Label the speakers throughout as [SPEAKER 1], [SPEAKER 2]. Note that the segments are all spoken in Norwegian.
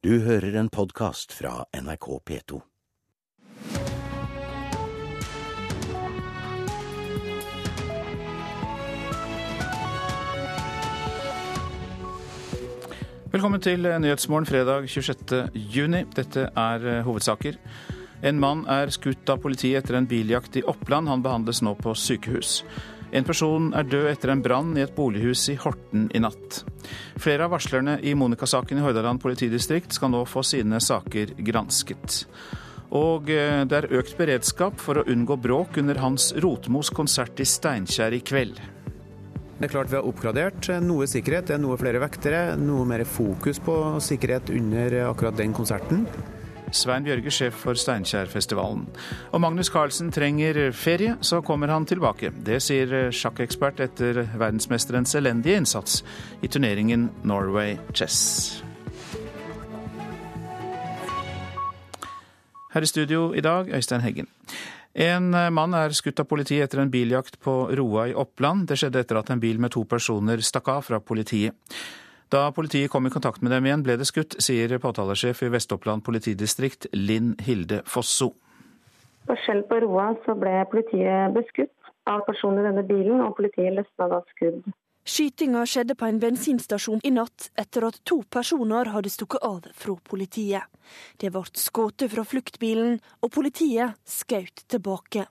[SPEAKER 1] Du hører en podkast fra NRK P2.
[SPEAKER 2] Velkommen til Nyhetsmorgen fredag 26. juni. Dette er eh, hovedsaker. En mann er skutt av politiet etter en biljakt i Oppland. Han behandles nå på sykehus. En person er død etter en brann i et bolighus i Horten i natt. Flere av varslerne i Monica-saken i Hordaland politidistrikt skal nå få sine saker gransket. Og eh, det er økt beredskap for å unngå bråk under Hans Rotmos konsert i Steinkjer i kveld.
[SPEAKER 3] Det er klart Vi har oppgradert noe sikkerhet, det er noe flere vektere, noe mer fokus på sikkerhet under akkurat den konserten.
[SPEAKER 2] Svein Bjørge, sjef for Steinkjerfestivalen. Og Magnus Carlsen trenger ferie, så kommer han tilbake. Det sier sjakkekspert etter verdensmesterens elendige innsats i turneringen Norway Chess. Her i studio i dag, Øystein Heggen. En mann er skutt av politiet etter en biljakt på Roa i Oppland. Det skjedde etter at en bil med to personer stakk av fra politiet. Da politiet kom i kontakt med dem igjen, ble det skutt, sier påtalesjef i Vest-Oppland politidistrikt, Linn Hilde Fosso.
[SPEAKER 4] På Skjell på Roa så ble politiet beskutt av personer i denne bilen, og politiet løsna da skudd.
[SPEAKER 5] Skytinga skjedde på en bensinstasjon i natt, etter at to personer hadde stukket av fra politiet. Det ble skutt fra fluktbilen, og politiet skjøt tilbake.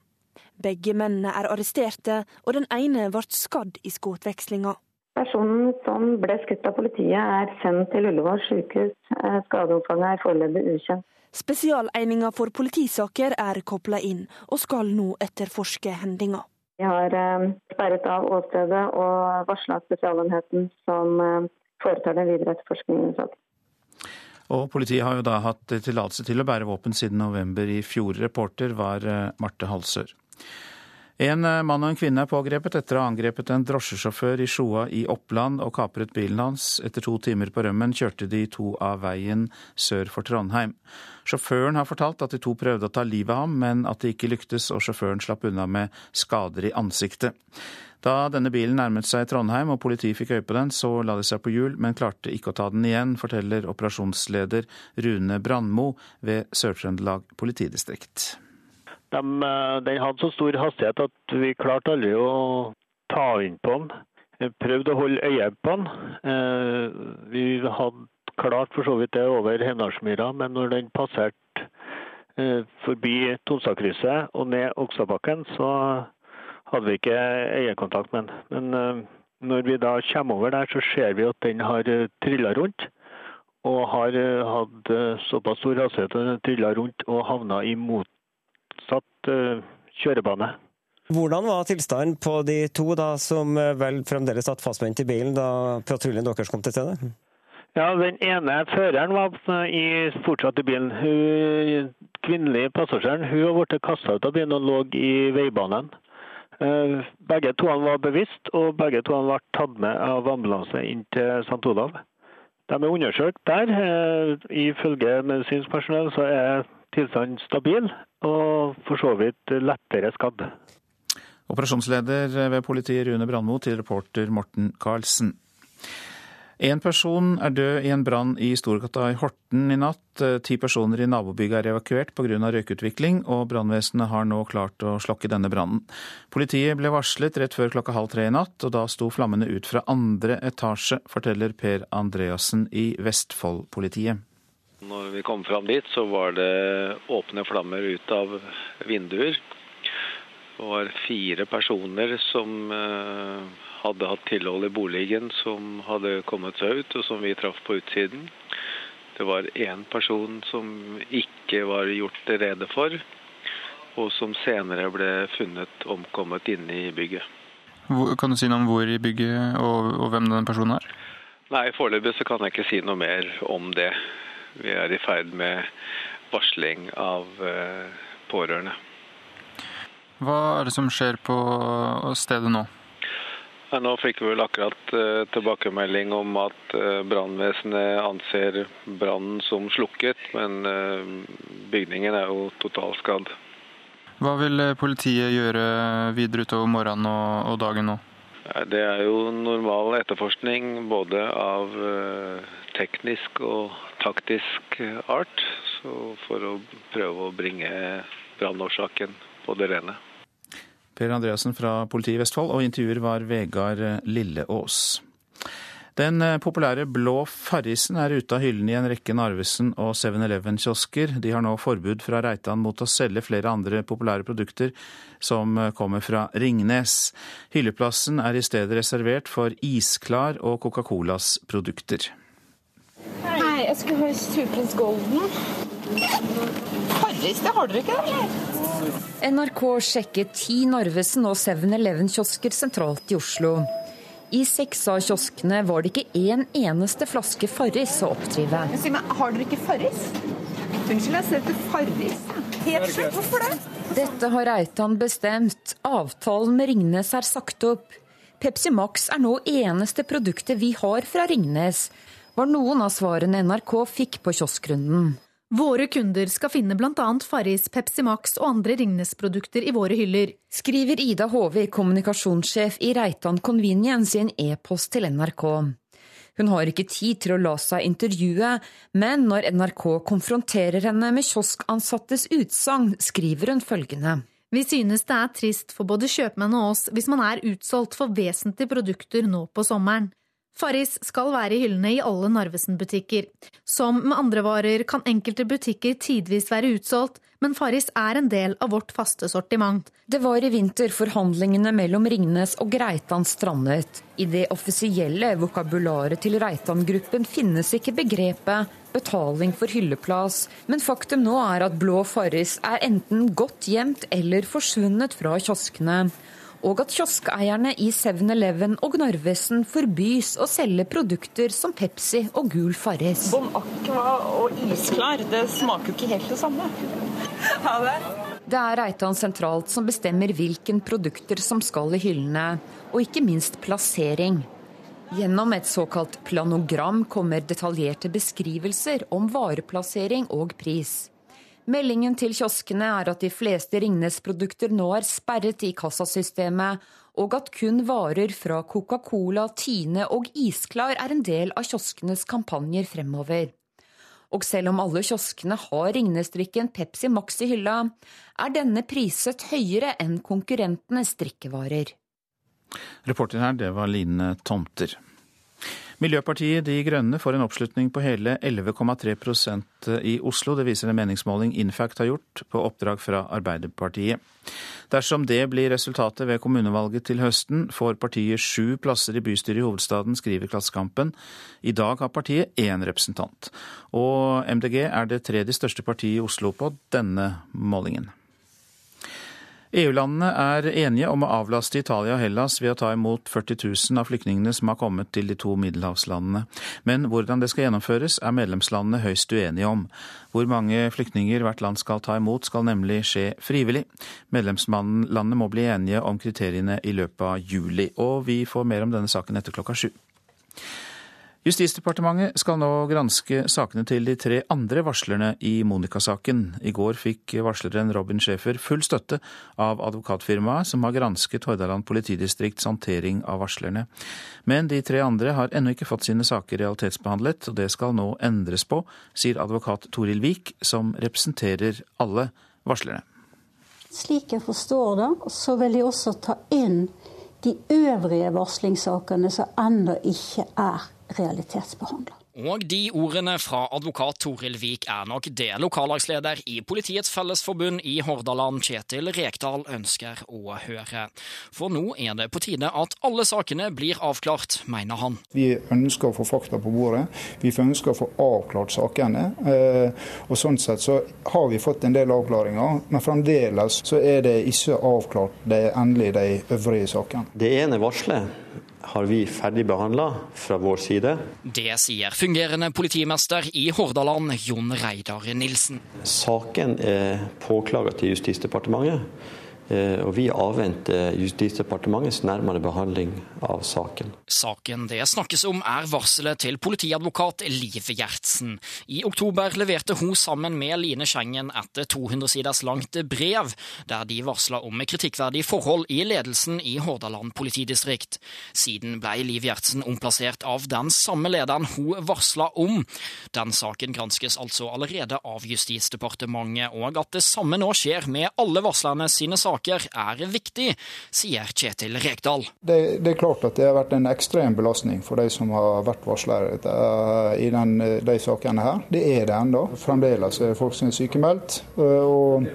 [SPEAKER 5] Begge mennene er arresterte, og den ene ble skadd i skuddvekslinga.
[SPEAKER 4] Personen som ble skutt av politiet, er sendt til Ullevål sykehus. Eh, skadeomfanget er foreløpig ukjent.
[SPEAKER 5] Spesialeininga for politisaker er kobla inn, og skal nå etterforske hendinga.
[SPEAKER 4] Vi har eh, sperret av åstedet og varsla Spesialenheten som eh, foretar den videre etterforskningen.
[SPEAKER 2] Og Politiet har jo da hatt tillatelse til å bære våpen siden november i fjor. Reporter var Marte Halsør. En mann og en kvinne er pågrepet etter å ha angrepet en drosjesjåfør i Sjoa i Oppland og kapret bilen hans. Etter to timer på rømmen kjørte de to av veien sør for Trondheim. Sjåføren har fortalt at de to prøvde å ta livet av ham, men at det ikke lyktes, og sjåføren slapp unna med skader i ansiktet. Da denne bilen nærmet seg Trondheim og politiet fikk øye på den, så la de seg på hjul, men klarte ikke å ta den igjen, forteller operasjonsleder Rune Brandmo ved Sør-Trøndelag politidistrikt.
[SPEAKER 6] De, eh, den hadde så stor hastighet at vi klarte aldri å ta inn på den. Vi prøvde å holde øye på den. Eh, vi hadde klart for så vidt det over Hennarsmyra, men når den passerte eh, forbi Tonstadkrysset og ned Oksabakken, så hadde vi ikke eierkontakt med den. Men når vi da kommer over der, så ser vi at den har trilla rundt. Og har hatt såpass stor hastighet at den trilla rundt og havna i motsatt kjørebane.
[SPEAKER 7] Hvordan var tilstanden på de to da, som vel fremdeles satt fastspent i bilen da patruljen deres kom til stedet?
[SPEAKER 6] Ja, Den ene føreren var i, fortsatt i bilen. Hun kvinnelige passasjeren hun har blitt kasta ut av bilen og lå i veibanen. Eh, begge to var bevisst, og begge to ble tatt med av ambulanse inn til St. Olav. De er undersøkt der. Eh, ifølge medisinsk personell så er tilstanden stabil, og for så vidt lettere skadd.
[SPEAKER 2] Operasjonsleder ved politiet Rune Brandmo til reporter Morten Karlsen. En person er død i en brann i Storgata i Horten i natt. Ti personer i nabobygget er evakuert pga. røykutvikling, og brannvesenet har nå klart å slokke denne brannen. Politiet ble varslet rett før klokka halv tre i natt, og da sto flammene ut fra andre etasje, forteller Per Andreassen i Vestfold-politiet.
[SPEAKER 8] Når vi kom fram dit, så var det åpne flammer ut av vinduer. Det var fire personer som eh, hadde hatt tilhold i boligen som hadde kommet seg ut, og som vi traff på utsiden. Det var én person som ikke var gjort rede for, og som senere ble funnet omkommet inne i bygget.
[SPEAKER 9] Kan du si noe om hvor i bygget og, og hvem den personen er?
[SPEAKER 8] Nei, Foreløpig så kan jeg ikke si noe mer om det. Vi er i ferd med varsling av eh, pårørende.
[SPEAKER 9] Hva er det som skjer på stedet nå?
[SPEAKER 8] Nå fikk vi vel akkurat uh, tilbakemelding om at uh, brannvesenet anser brannen som slukket, men bygningen er jo totalskadd.
[SPEAKER 9] Hva vil politiet gjøre videre utover morgenen og dagen nå?
[SPEAKER 8] Det er jo normal etterforskning både av teknisk og taktisk art, for å prøve å bringe brannårsaken på det rene.
[SPEAKER 2] Per Andreassen fra politiet i Vestfold, og intervjuer var Vegard Lilleås. Den populære blå Farrisen er ute av hyllene i en rekke Narvesen og 7-Eleven-kiosker. De har nå forbud fra Reitan mot å selge flere andre populære produkter som kommer fra Ringnes. Hylleplassen er i stedet reservert for Isklar og Coca-Colas produkter.
[SPEAKER 10] Hei, jeg skulle ha Superprins Golden. Farris, det har dere ikke? da?
[SPEAKER 11] NRK sjekker ti Narvesen og 7-Eleven-kiosker sentralt i Oslo. I seks av kioskene var det ikke en eneste flaske Farris å oppdrive.
[SPEAKER 10] Si meg, Har dere ikke Farris? Unnskyld, jeg ser etter Farris. Helt sjukt, hvorfor det?
[SPEAKER 11] Dette har Reitan bestemt. Avtalen med Ringnes er sagt opp. Pepsi Max er nå eneste produktet vi har fra Ringnes, var noen av svarene NRK fikk på kioskrunden.
[SPEAKER 12] Våre kunder skal finne bl.a. Farris, Pepsi Max og andre Ringnes-produkter i våre hyller.
[SPEAKER 11] Skriver Ida Hove, kommunikasjonssjef i Reitan Convenience i en e-post til NRK. Hun har ikke tid til å la seg intervjue, men når NRK konfronterer henne med kioskansattes utsagn, skriver hun følgende.
[SPEAKER 12] Vi synes det er trist for både kjøpmenn og oss hvis man er utsolgt for vesentlige produkter nå på sommeren. Farris skal være i hyllene i alle Narvesen-butikker. Som med andre varer kan enkelte butikker tidvis være utsolgt, men Farris er en del av vårt faste sortiment.
[SPEAKER 11] Det var i vinter forhandlingene mellom Ringnes og Greitan strandet. I det offisielle vokabularet til Reitan-gruppen finnes ikke begrepet betaling for hylleplass, men faktum nå er at blå Farris er enten godt gjemt eller forsvunnet fra kioskene og at kioskeierne i 7-Eleven og Narvesen forbys å selge produkter som Pepsi og gul Farris.
[SPEAKER 10] Bon Aqua og isklar, det smaker jo ikke helt det samme.
[SPEAKER 11] Ha det. det er Reitan sentralt som bestemmer hvilken produkter som skal i hyllene, og ikke minst plassering. Gjennom et såkalt planogram kommer detaljerte beskrivelser om vareplassering og pris. Meldingen til kioskene er at de fleste Ringnes-produkter nå er sperret i kassasystemet, og at kun varer fra Coca-Cola, Tine og Isklar er en del av kioskenes kampanjer fremover. Og selv om alle kioskene har Ringnes-drikken Pepsi Max i hylla, er denne priset høyere enn konkurrentenes drikkevarer.
[SPEAKER 2] Reporter her, det var Line Tomter. Miljøpartiet De Grønne får en oppslutning på hele 11,3% i Oslo. Det viser en meningsmåling Infact har gjort på oppdrag fra Arbeiderpartiet. Dersom det blir resultatet ved kommunevalget til høsten, får partiet sju plasser i bystyret i hovedstaden, skriver Klassekampen. I dag har partiet én representant. Og MDG er det tredje største partiet i Oslo på denne målingen. EU-landene er enige om å avlaste Italia og Hellas ved å ta imot 40 000 av flyktningene som har kommet til de to middelhavslandene. Men hvordan det skal gjennomføres, er medlemslandene høyst uenige om. Hvor mange flyktninger hvert land skal ta imot, skal nemlig skje frivillig. Medlemslandene må bli enige om kriteriene i løpet av juli. Og vi får mer om denne saken etter klokka sju. Justisdepartementet skal nå granske sakene til de tre andre varslerne i Monica-saken. I går fikk varsleren Robin Schäfer full støtte av advokatfirmaet som har gransket Hordaland politidistrikts håndtering av varslerne. Men de tre andre har ennå ikke fått sine saker realitetsbehandlet, og det skal nå endres på, sier advokat Toril Vik, som representerer alle varslerne.
[SPEAKER 13] Slik jeg forstår det, så vil jeg også ta inn de øvrige varslingssakene som ennå ikke er realitetsbehandla.
[SPEAKER 14] Og de ordene fra advokat Toril Vik er nok det lokallagsleder i Politiets Fellesforbund i Hordaland, Kjetil Rekdal, ønsker å høre. For nå er det på tide at alle sakene blir avklart, mener han.
[SPEAKER 15] Vi ønsker å få fakta på bordet. Vi ønsker å få avklart sakene. Eh, og Sånn sett så har vi fått en del avklaringer, men fremdeles så er det ikke avklart det endelig de øvrige sakene.
[SPEAKER 16] Det ene varselet har vi ferdigbehandla fra vår side.
[SPEAKER 14] Det sier fungerende politimester i Hordaland, Jon Reidar Nilsen.
[SPEAKER 16] Saken er påklaga til Justisdepartementet. Eh, og vi avventer Justisdepartementets nærmere behandling av saken.
[SPEAKER 14] Saken det snakkes om er varselet til politiadvokat Liv Gjertsen. I oktober leverte hun sammen med Line Schengen et 200 siders langt brev, der de varsla om kritikkverdige forhold i ledelsen i Hordaland politidistrikt. Siden ble Liv Gjertsen omplassert av den samme lederen hun varsla om. Den saken granskes altså allerede av Justisdepartementet, og at det samme nå skjer med alle varslerne sine saker saker er viktig, sier Kjetil Rekdal.
[SPEAKER 3] Det, det, er klart at det har vært en ekstrem belastning for de som har vært varslere i den, de sakene her. Det er det ennå. Fremdeles er folk som er sykemeldt. Og,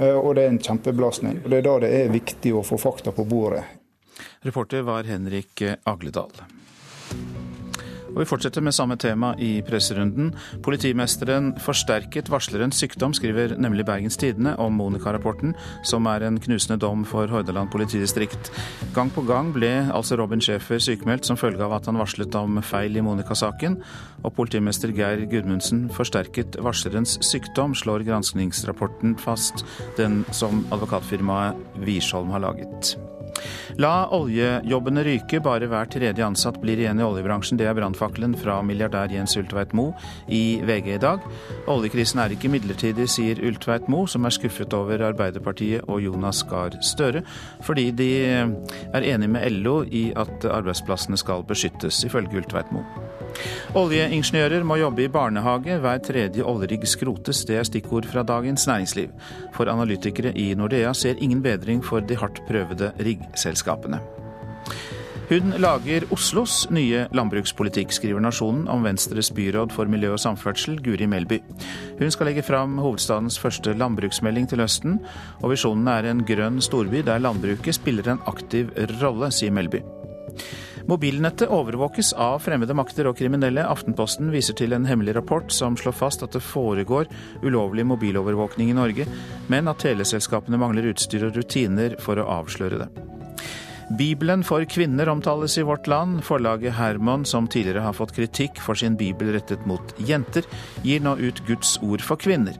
[SPEAKER 3] og det er en kjempebelastning. Det er da det er viktig å få fakta på bordet.
[SPEAKER 2] Reporter var Henrik Agledal. Og Vi fortsetter med samme tema i presserunden. Politimesteren forsterket varslerens sykdom, skriver nemlig Bergens Tidende om Monica-rapporten, som er en knusende dom for Hordaland politidistrikt. Gang på gang ble altså Robin Schäfer sykemeldt som følge av at han varslet om feil i Monica-saken. Og politimester Geir Gudmundsen forsterket varslerens sykdom, slår granskningsrapporten fast, den som advokatfirmaet Wiersholm har laget. La oljejobbene ryke, bare hver tredje ansatt blir igjen i oljebransjen. Det er brannfakkelen fra milliardær Jens Ultveit Moe i VG i dag. Oljekrisen er ikke midlertidig, sier Ultveit Moe, som er skuffet over Arbeiderpartiet og Jonas Gahr Støre, fordi de er enig med LO i at arbeidsplassene skal beskyttes, ifølge Ultveit Moe. Oljeingeniører må jobbe i barnehage, hver tredje oljerigg skrotes. Det er stikkord fra Dagens Næringsliv. For analytikere i Nordea ser ingen bedring for de hardt prøvede riggselskapene. Hun lager Oslos nye landbrukspolitikk, skriver Nasjonen om Venstres byråd for miljø og samferdsel, Guri Melby. Hun skal legge fram hovedstadens første landbruksmelding til høsten, og visjonen er en grønn storby der landbruket spiller en aktiv rolle, sier Melby. Mobilnettet overvåkes av fremmede makter og kriminelle. Aftenposten viser til en hemmelig rapport som slår fast at det foregår ulovlig mobilovervåkning i Norge, men at teleselskapene mangler utstyr og rutiner for å avsløre det. Bibelen for kvinner omtales i Vårt Land. Forlaget Herman, som tidligere har fått kritikk for sin bibel rettet mot jenter, gir nå ut Guds ord for kvinner.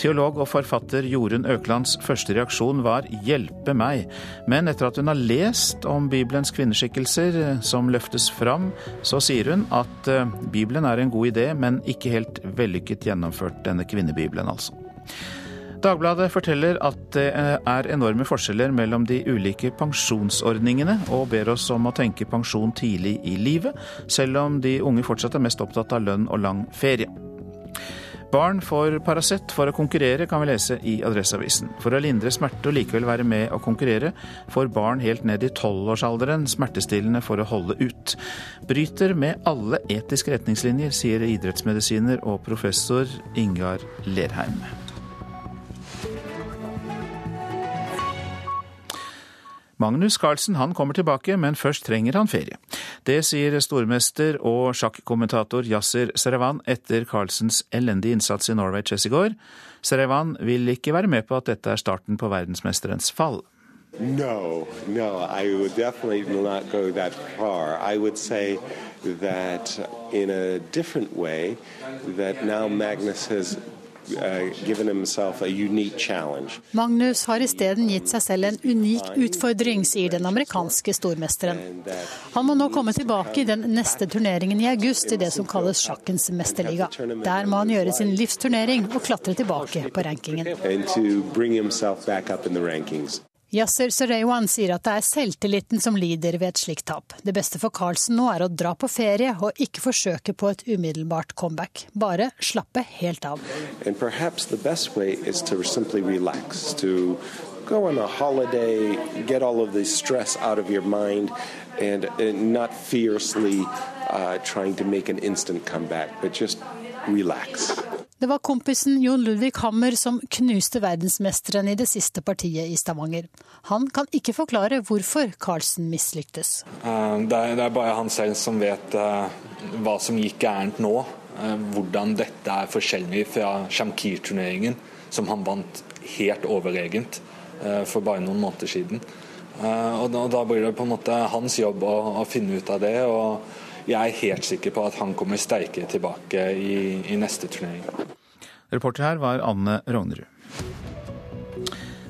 [SPEAKER 2] Teolog og forfatter Jorunn Øklands første reaksjon var 'hjelpe meg', men etter at hun har lest om Bibelens kvinneskikkelser eh, som løftes fram, så sier hun at eh, Bibelen er en god idé, men ikke helt vellykket gjennomført, denne kvinnebibelen altså. Dagbladet forteller at det er enorme forskjeller mellom de ulike pensjonsordningene, og ber oss om å tenke pensjon tidlig i livet, selv om de unge fortsatt er mest opptatt av lønn og lang ferie. Barn får Paracet for å konkurrere, kan vi lese i Adresseavisen. For å lindre smerte og likevel være med å konkurrere, får barn helt ned i tolvårsalderen smertestillende for å holde ut. Bryter med alle etiske retningslinjer, sier idrettsmedisiner og professor Ingar Lerheim. Magnus Carlsen han kommer tilbake, men først trenger han ferie. Det sier stormester og sjakkommentator Yasser Serevan etter Carlsens elendige innsats i Norway Chess i går. Serevan vil ikke være med på at dette er starten på verdensmesterens fall.
[SPEAKER 17] No, no, I would definitely not go that far. I would say that in a different way, that now Magnus has
[SPEAKER 18] Magnus har isteden gitt seg selv en unik utfordring, sier den amerikanske stormesteren. Han må nå komme tilbake i den neste turneringen i august i det som kalles sjakkens mesterliga. Der må han gjøre sin livsturnering og klatre tilbake på rankingen. Yasser Serewan sier at det er selvtilliten som lider ved et slikt tap. Det beste for Carlsen nå er å dra på ferie og ikke forsøke på et umiddelbart comeback. Bare slappe helt av.
[SPEAKER 17] Go on a holiday, get all of the stress out of your mind, and, and not fiercely uh, trying to make an instant comeback, but just relax.
[SPEAKER 18] Det var kompisen Jon Ludvig Hammer som knuste verdensmesteren i det siste partiet i Stavanger. Han kan ikke forklare hvorfor Carlsen mislyktes.
[SPEAKER 19] Eh, det er bare han selv som vet eh, hva som gikk gærent nå. Eh, hvordan dette er forskjellig fra Shamkir-turneringen, som han vant helt overregent for bare noen måneder siden. Og da blir det på en måte hans jobb å finne ut av det. og jeg er helt sikker på at han kommer sterkere tilbake i, i neste turnering.
[SPEAKER 2] Reporter her var Anne Rognerud.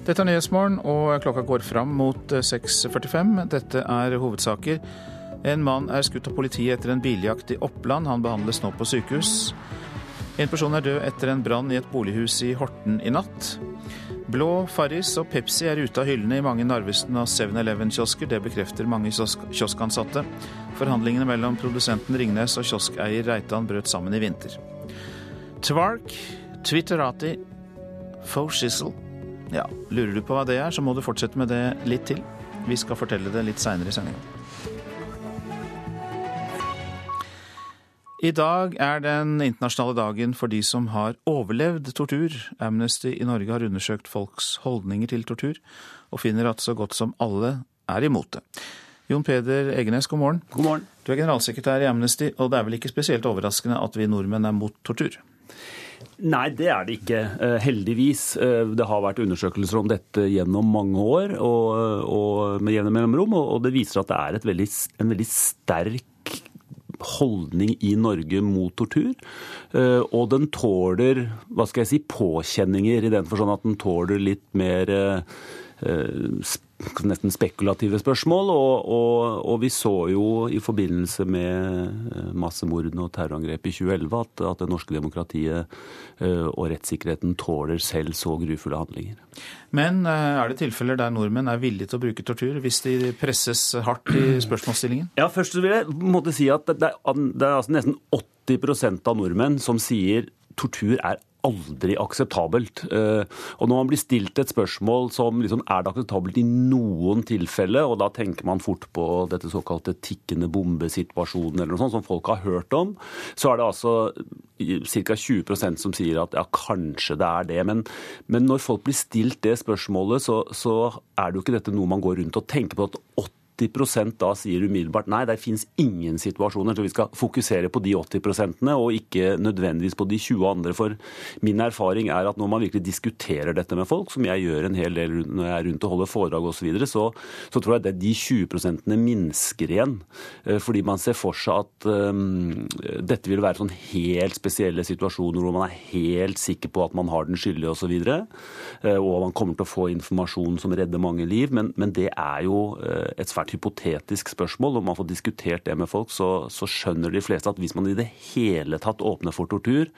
[SPEAKER 2] Dette er Nyhetsmorgen, og klokka går fram mot 6.45. Dette er hovedsaker. En mann er skutt av politiet etter en biljakt i Oppland. Han behandles nå på sykehus. En person er død etter en brann i et bolighus i Horten i natt. Blå, Farris og Pepsi er ute av hyllene i mange Narvesen og 7-Eleven-kiosker. Det bekrefter mange kioskansatte. Forhandlingene mellom produsenten Ringnes og kioskeier Reitan brøt sammen i vinter. Tvark, Twitterati, Foshizzle. Ja, lurer du på hva det er, så må du fortsette med det litt til. Vi skal fortelle det litt seinere i sendinga. I dag er den internasjonale dagen for de som har overlevd tortur. Amnesty i Norge har undersøkt folks holdninger til tortur, og finner at så godt som alle er imot det. Jon Peder Egenes, god morgen.
[SPEAKER 20] God morgen.
[SPEAKER 2] Du er generalsekretær i Amnesty, og det er vel ikke spesielt overraskende at vi nordmenn er mot tortur?
[SPEAKER 20] Nei, det er det ikke. Eh, heldigvis. Eh, det har vært undersøkelser om dette gjennom mange år og, og med jevne mellomrom, og det viser at det er veldig, en veldig sterk holdning i Norge mot tortur. Eh, og den tåler hva skal jeg si, påkjenninger, i den forstand at den tåler litt mer nesten spekulative spørsmål. Og, og, og, vi så jo i forbindelse med massemordene og terrorangrepet i 2011 at, at det norske demokratiet eh, og rettssikkerheten tåler selv så grufulle handlinger.
[SPEAKER 2] Men eh, er det tilfeller der nordmenn er villige til å bruke tortur hvis de presses hardt i spørsmålsstillingen?
[SPEAKER 20] Ja, først vil jeg måtte si at det er, det er altså nesten 80% av nordmenn som sier tortur er aldri akseptabelt. Eh, og når man blir stilt et spørsmål som liksom, er det akseptabelt i noen tilfelle, og da tenker man fort på dette såkalte tikkende bombesituasjonen eller noe sånt som folk har hørt om, så er det altså ca. 20% som sier at ja, kanskje det er det. Men, men når folk blir stilt det spørsmålet, så, så er det jo ikke dette noe man går rundt og tenker på at 80 80 da sier umiddelbart nei, det fins ingen situasjoner, så vi skal fokusere på de 80% og ikke nødvendigvis på de 20 andre. For min erfaring er at når man virkelig diskuterer dette med folk, som jeg gjør en hel del når jeg er rundt og holder foredrag osv., så, videre, så så tror jeg at de 20 minsker igjen. Eh, fordi man ser for seg at um, dette vil være sånn helt spesielle situasjoner hvor man er helt sikker på at man har den skyldige osv. Og, så uh, og man kommer til å få informasjon som redder mange liv. Men, men det er jo et svært hypotetisk spørsmål. og man får diskutert det med folk, så, så skjønner de fleste at hvis man i det hele tatt åpner for tortur,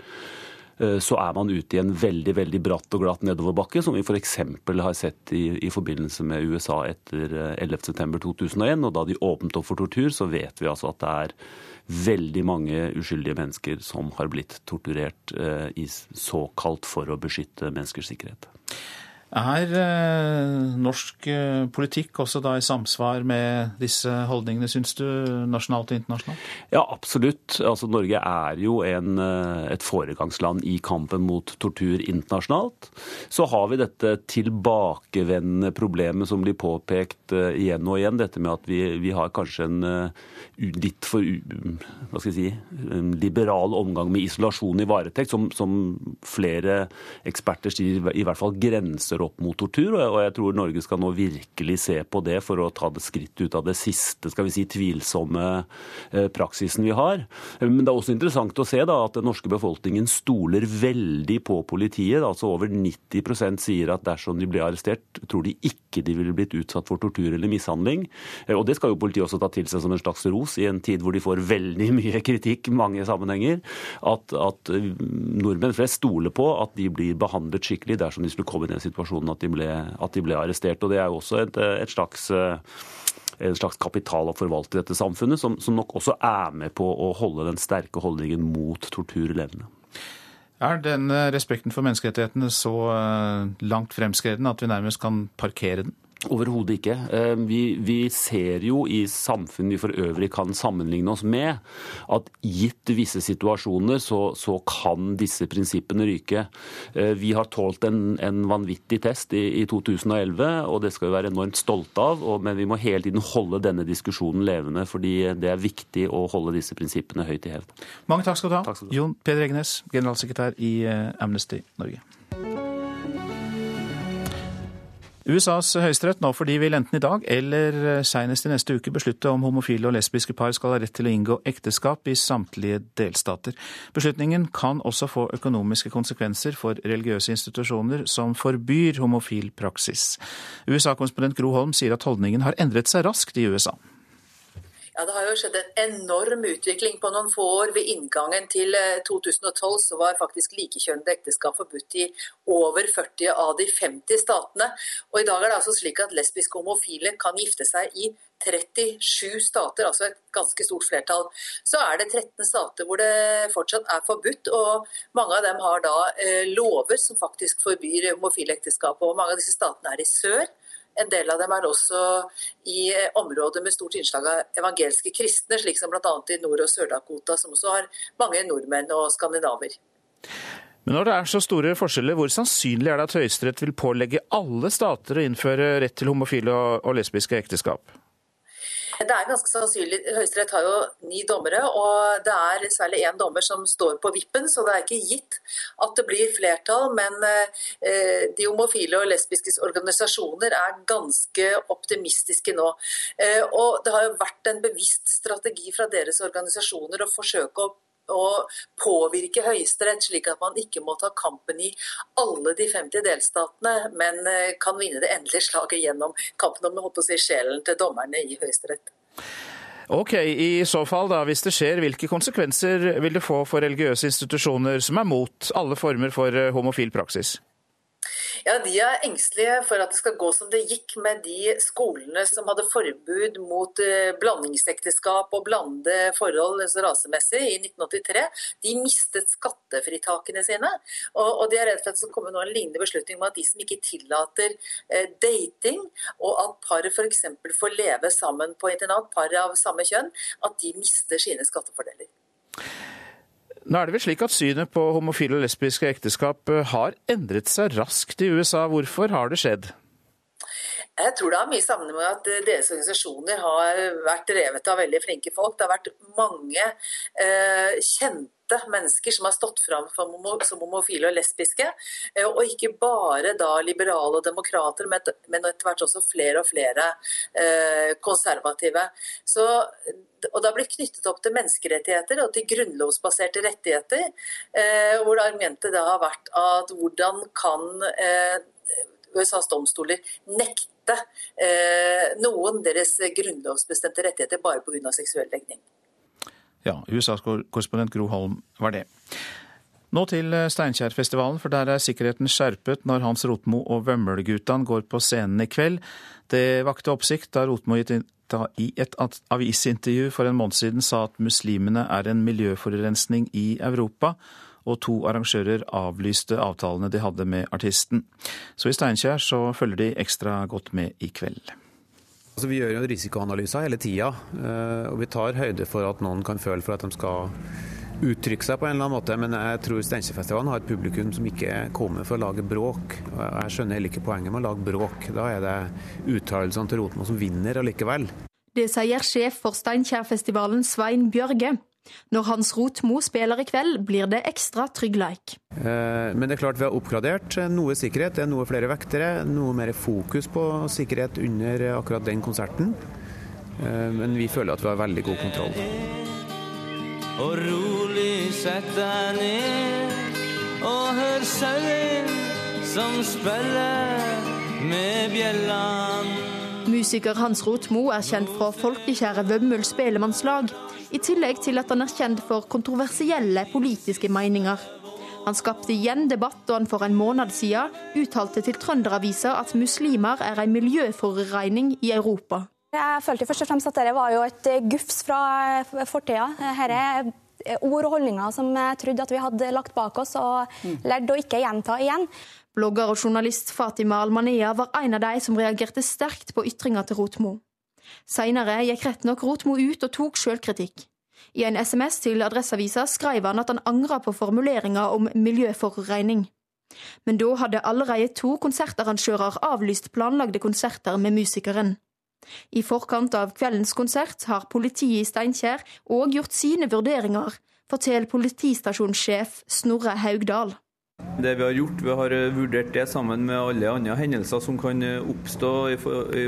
[SPEAKER 20] eh, så er man ute i en veldig veldig bratt og glatt nedoverbakke, som vi f.eks. har sett i, i, forbindelse med USA etter 11.9.2001. Eh, og da de åpnet opp for tortur, så vet vi altså at det er veldig mange uskyldige mennesker som har blitt torturert eh, i såkalt for å beskytte menneskers sikkerhet.
[SPEAKER 2] Er eh, norsk eh, politikk også da i samsvar med disse holdningene, syns du, nasjonalt og internasjonalt?
[SPEAKER 20] Ja, absolutt. Altså, Norge er jo en, eh, et foregangsland i kampen mot tortur internasjonalt. Så har vi dette tilbakevendende problemet som blir påpekt igjen og igjen. Dette med at vi, vi har kanskje en litt for hva skal jeg si, liberal omgang med isolasjon i varetekt, som, som flere eksperter sier i hvert fall grenser opp mot tortur. Og jeg tror Norge skal nå virkelig se på det for å ta det skritt ut av det siste skal vi si, tvilsomme eh, praksisen vi har. Men det er også interessant å se da, at den norske befolkningen stoler veldig på politiet. altså Over 90% sier at dersom de blir arrestert, tror de ikke de ville blitt utsatt for tortur eller mishandling. Eh, og Det skal jo politiet også ta til seg som en slags ros i en tid hvor de får veldig mye kritikk i mange sammenhenger. At, at eh, nordmenn flest stoler på at de blir behandlet skikkelig dersom de skulle komme i den situasjonen situasjonen at de ble, at de ble arrestert. og Det er jo også et, et slags en slags kapital å forvalte i dette samfunnet, som, som, nok også er med på å holde den sterke holdningen mot tortur levende.
[SPEAKER 2] Er denne respekten for menneskerettighetene så eh, langt fremskreden at vi nærmest kan parkere den?
[SPEAKER 20] Overhodet ikke. Eh, vi, vi, ser jo i samfunn vi for øvrig kan sammenligne oss med, at gitt visse situasjoner så, så kan disse prinsippene ryke. Eh, vi har tålt en, en vanvittig test i, i, 2011, og det skal vi være enormt stolte av. Og, men vi må hele tiden holde denne diskusjonen levende, fordi det er viktig å holde disse prinsippene høyt i hevd.
[SPEAKER 2] Mange takk skal du ha. Jon Peder Egenes, generalsekretær i eh, Amnesty Norge. USAs høyesterett nå fordi vil enten i dag eller senest i neste uke beslutte om homofile og lesbiske par skal ha rett til å inngå ekteskap i samtlige delstater. Beslutningen kan også få økonomiske konsekvenser for religiøse institusjoner som forbyr homofil praksis. USA-konsponent Gro Holm sier at holdningen har endret seg raskt i USA.
[SPEAKER 21] Ja, Det har jo skjedd en enorm utvikling på noen få år. Ved inngangen til 2012 eh, så var faktisk likekjønnede ekteskap forbudt i over 40 av de 50 statene. Og I dag er det altså slik at lesbiske og homofile kan gifte seg i 37 stater, altså et ganske stort flertall. Så er det 13 stater hvor det fortsatt er forbudt, og mange av dem har da eh, lover som faktisk forbyr homofile ekteskap. Og mange av disse statene er i sør. En del av dem er også i områder med stort innslag av evangelske kristne, slik som bl.a. i Nord- og Sør-Dakota, som også har mange nordmenn og skandinaver.
[SPEAKER 2] Men når det er så store forskjeller, hvor sannsynlig er det at Høyesterett vil pålegge alle stater å innføre rett til homofile og lesbiske ekteskap?
[SPEAKER 21] Det er ganske sannsynlig. Høyesterett har jo ni dommere, og det er særlig én dommer som står på vippen, så det er ikke gitt at det blir flertall. Men eh, de homofile og lesbiske organisasjoner er ganske optimistiske nå. Eh, og det har jo vært en bevisst strategi fra deres organisasjoner å forsøke å å påvirke Høyesterett, slik at man ikke må ta kampen i alle de 50 delstatene, men eh, kan vinne det endelige slaget gjennom kampen om å si, sjelen til dommerne i Høyesterett.
[SPEAKER 2] Ok, I så fall, da, hvis det skjer, hvilke konsekvenser vil det få for religiøse institusjoner som er mot alle former for eh, homofil praksis?
[SPEAKER 21] Ja, De er engstelige for at det skal gå som det gikk med de skolene som hadde forbud mot eh, blandingsekteskap og blande forhold altså rasemessig i 1983. De mistet skattefritakene sine. Og, og de er redd for at det skal komme en lignende beslutning om at de som ikke tillater eh, dating, og at par f.eks. får leve sammen på internat, par av samme kjønn, at de mister sine skattefordeler.
[SPEAKER 2] Nå er det vel slik at Synet på homofile og lesbiske ekteskap eh, har endret seg raskt i USA. Hvorfor har det skjedd?
[SPEAKER 21] Jeg tror det har mye sammenheng med at eh, deres organisasjoner har vært drevet av veldig flinke folk. Det har vært mange eh, kjente mennesker som har stått fram som homofile og lesbiske. Eh, og ikke bare da liberale og demokrater, men etter hvert også flere og flere eh, konservative. Så, og det har blitt knyttet opp til menneskerettigheter og til grunnlovsbaserte rettigheter. hvor det argumentet da har vært at hvordan kan eh, USAs domstoler nekte eh, noen deres grunnlovsbestemte rettigheter bare pga. seksuell legning.
[SPEAKER 2] Ja, USAs korrespondent Gro Holm var det. Nå til eh, Steinkjerfestivalen, for der er sikkerheten skjerpet når Hans Rotmo og Vømmelguttan går på scenen i kveld. Det vakte oppsikt da Rotmo i et avisintervju for en måned siden sa at muslimene er en miljøforurensning i Europa, og to arrangører avlyste avtalene de hadde med artisten. Så i Steinkjer så følger de ekstra godt med i kveld.
[SPEAKER 3] Altså, vi gjør jo risikoanalyser hele tida, eh, og vi tar høyde for at noen kan føle for at de skal uttrykke seg på en eller annen måte, men jeg tror Steinkjerfestivalen har et publikum som ikke kommer for å lage bråk. Jeg skjønner heller ikke poenget med å lage bråk. Da er det uttalelsene til Rotmo som vinner allikevel.
[SPEAKER 5] Det sier sjef for Steinkjerfestivalen Svein Bjørge. Når Hans Rotmo spiller i kveld, blir det ekstra trygg
[SPEAKER 3] Eh, men det er klart vi har oppgradert noe sikkerhet. Det er noe flere vektere, noe mer fokus på sikkerhet under akkurat den konserten. Eh, men vi føler at vi har veldig god kontroll. Og rolig sett deg ned og hør sauen som spiller
[SPEAKER 5] med bjellene. Musiker Hans Rotmo er kjent fra folkekjære Vømmøl spelemannslag i tillegg til at han er kjent for kontroversielle politiske meninger. Han skapte igjen debatt da han for en måned siden uttalte til Trønderavisa at muslimer er en miljøforureining i Europa.
[SPEAKER 22] Jeg følte først og fremst at dette var jo et gufs fra fortida. Dette er ord og holdninger som jeg trodde at vi hadde lagt bak oss og lært å ikke gjenta igjen.
[SPEAKER 5] Blogger og journalist Fatima Almania var en av de som reagerte sterkt på ytringa til Rotmo. Seinere gikk rett nok Rotmo ut og tok sjølkritikk. I en SMS til Adresseavisa skrev han at han angra på formuleringa om miljøforurensning. Men da hadde allerede to konsertarrangører avlyst planlagde konserter med musikeren. I forkant av kveldens konsert har politiet i Steinkjer òg gjort sine vurderinger, forteller politistasjonssjef Snorre Haugdal.
[SPEAKER 23] Det Vi har gjort, vi har eh, vurdert det sammen med alle andre hendelser som kan eh, oppstå i,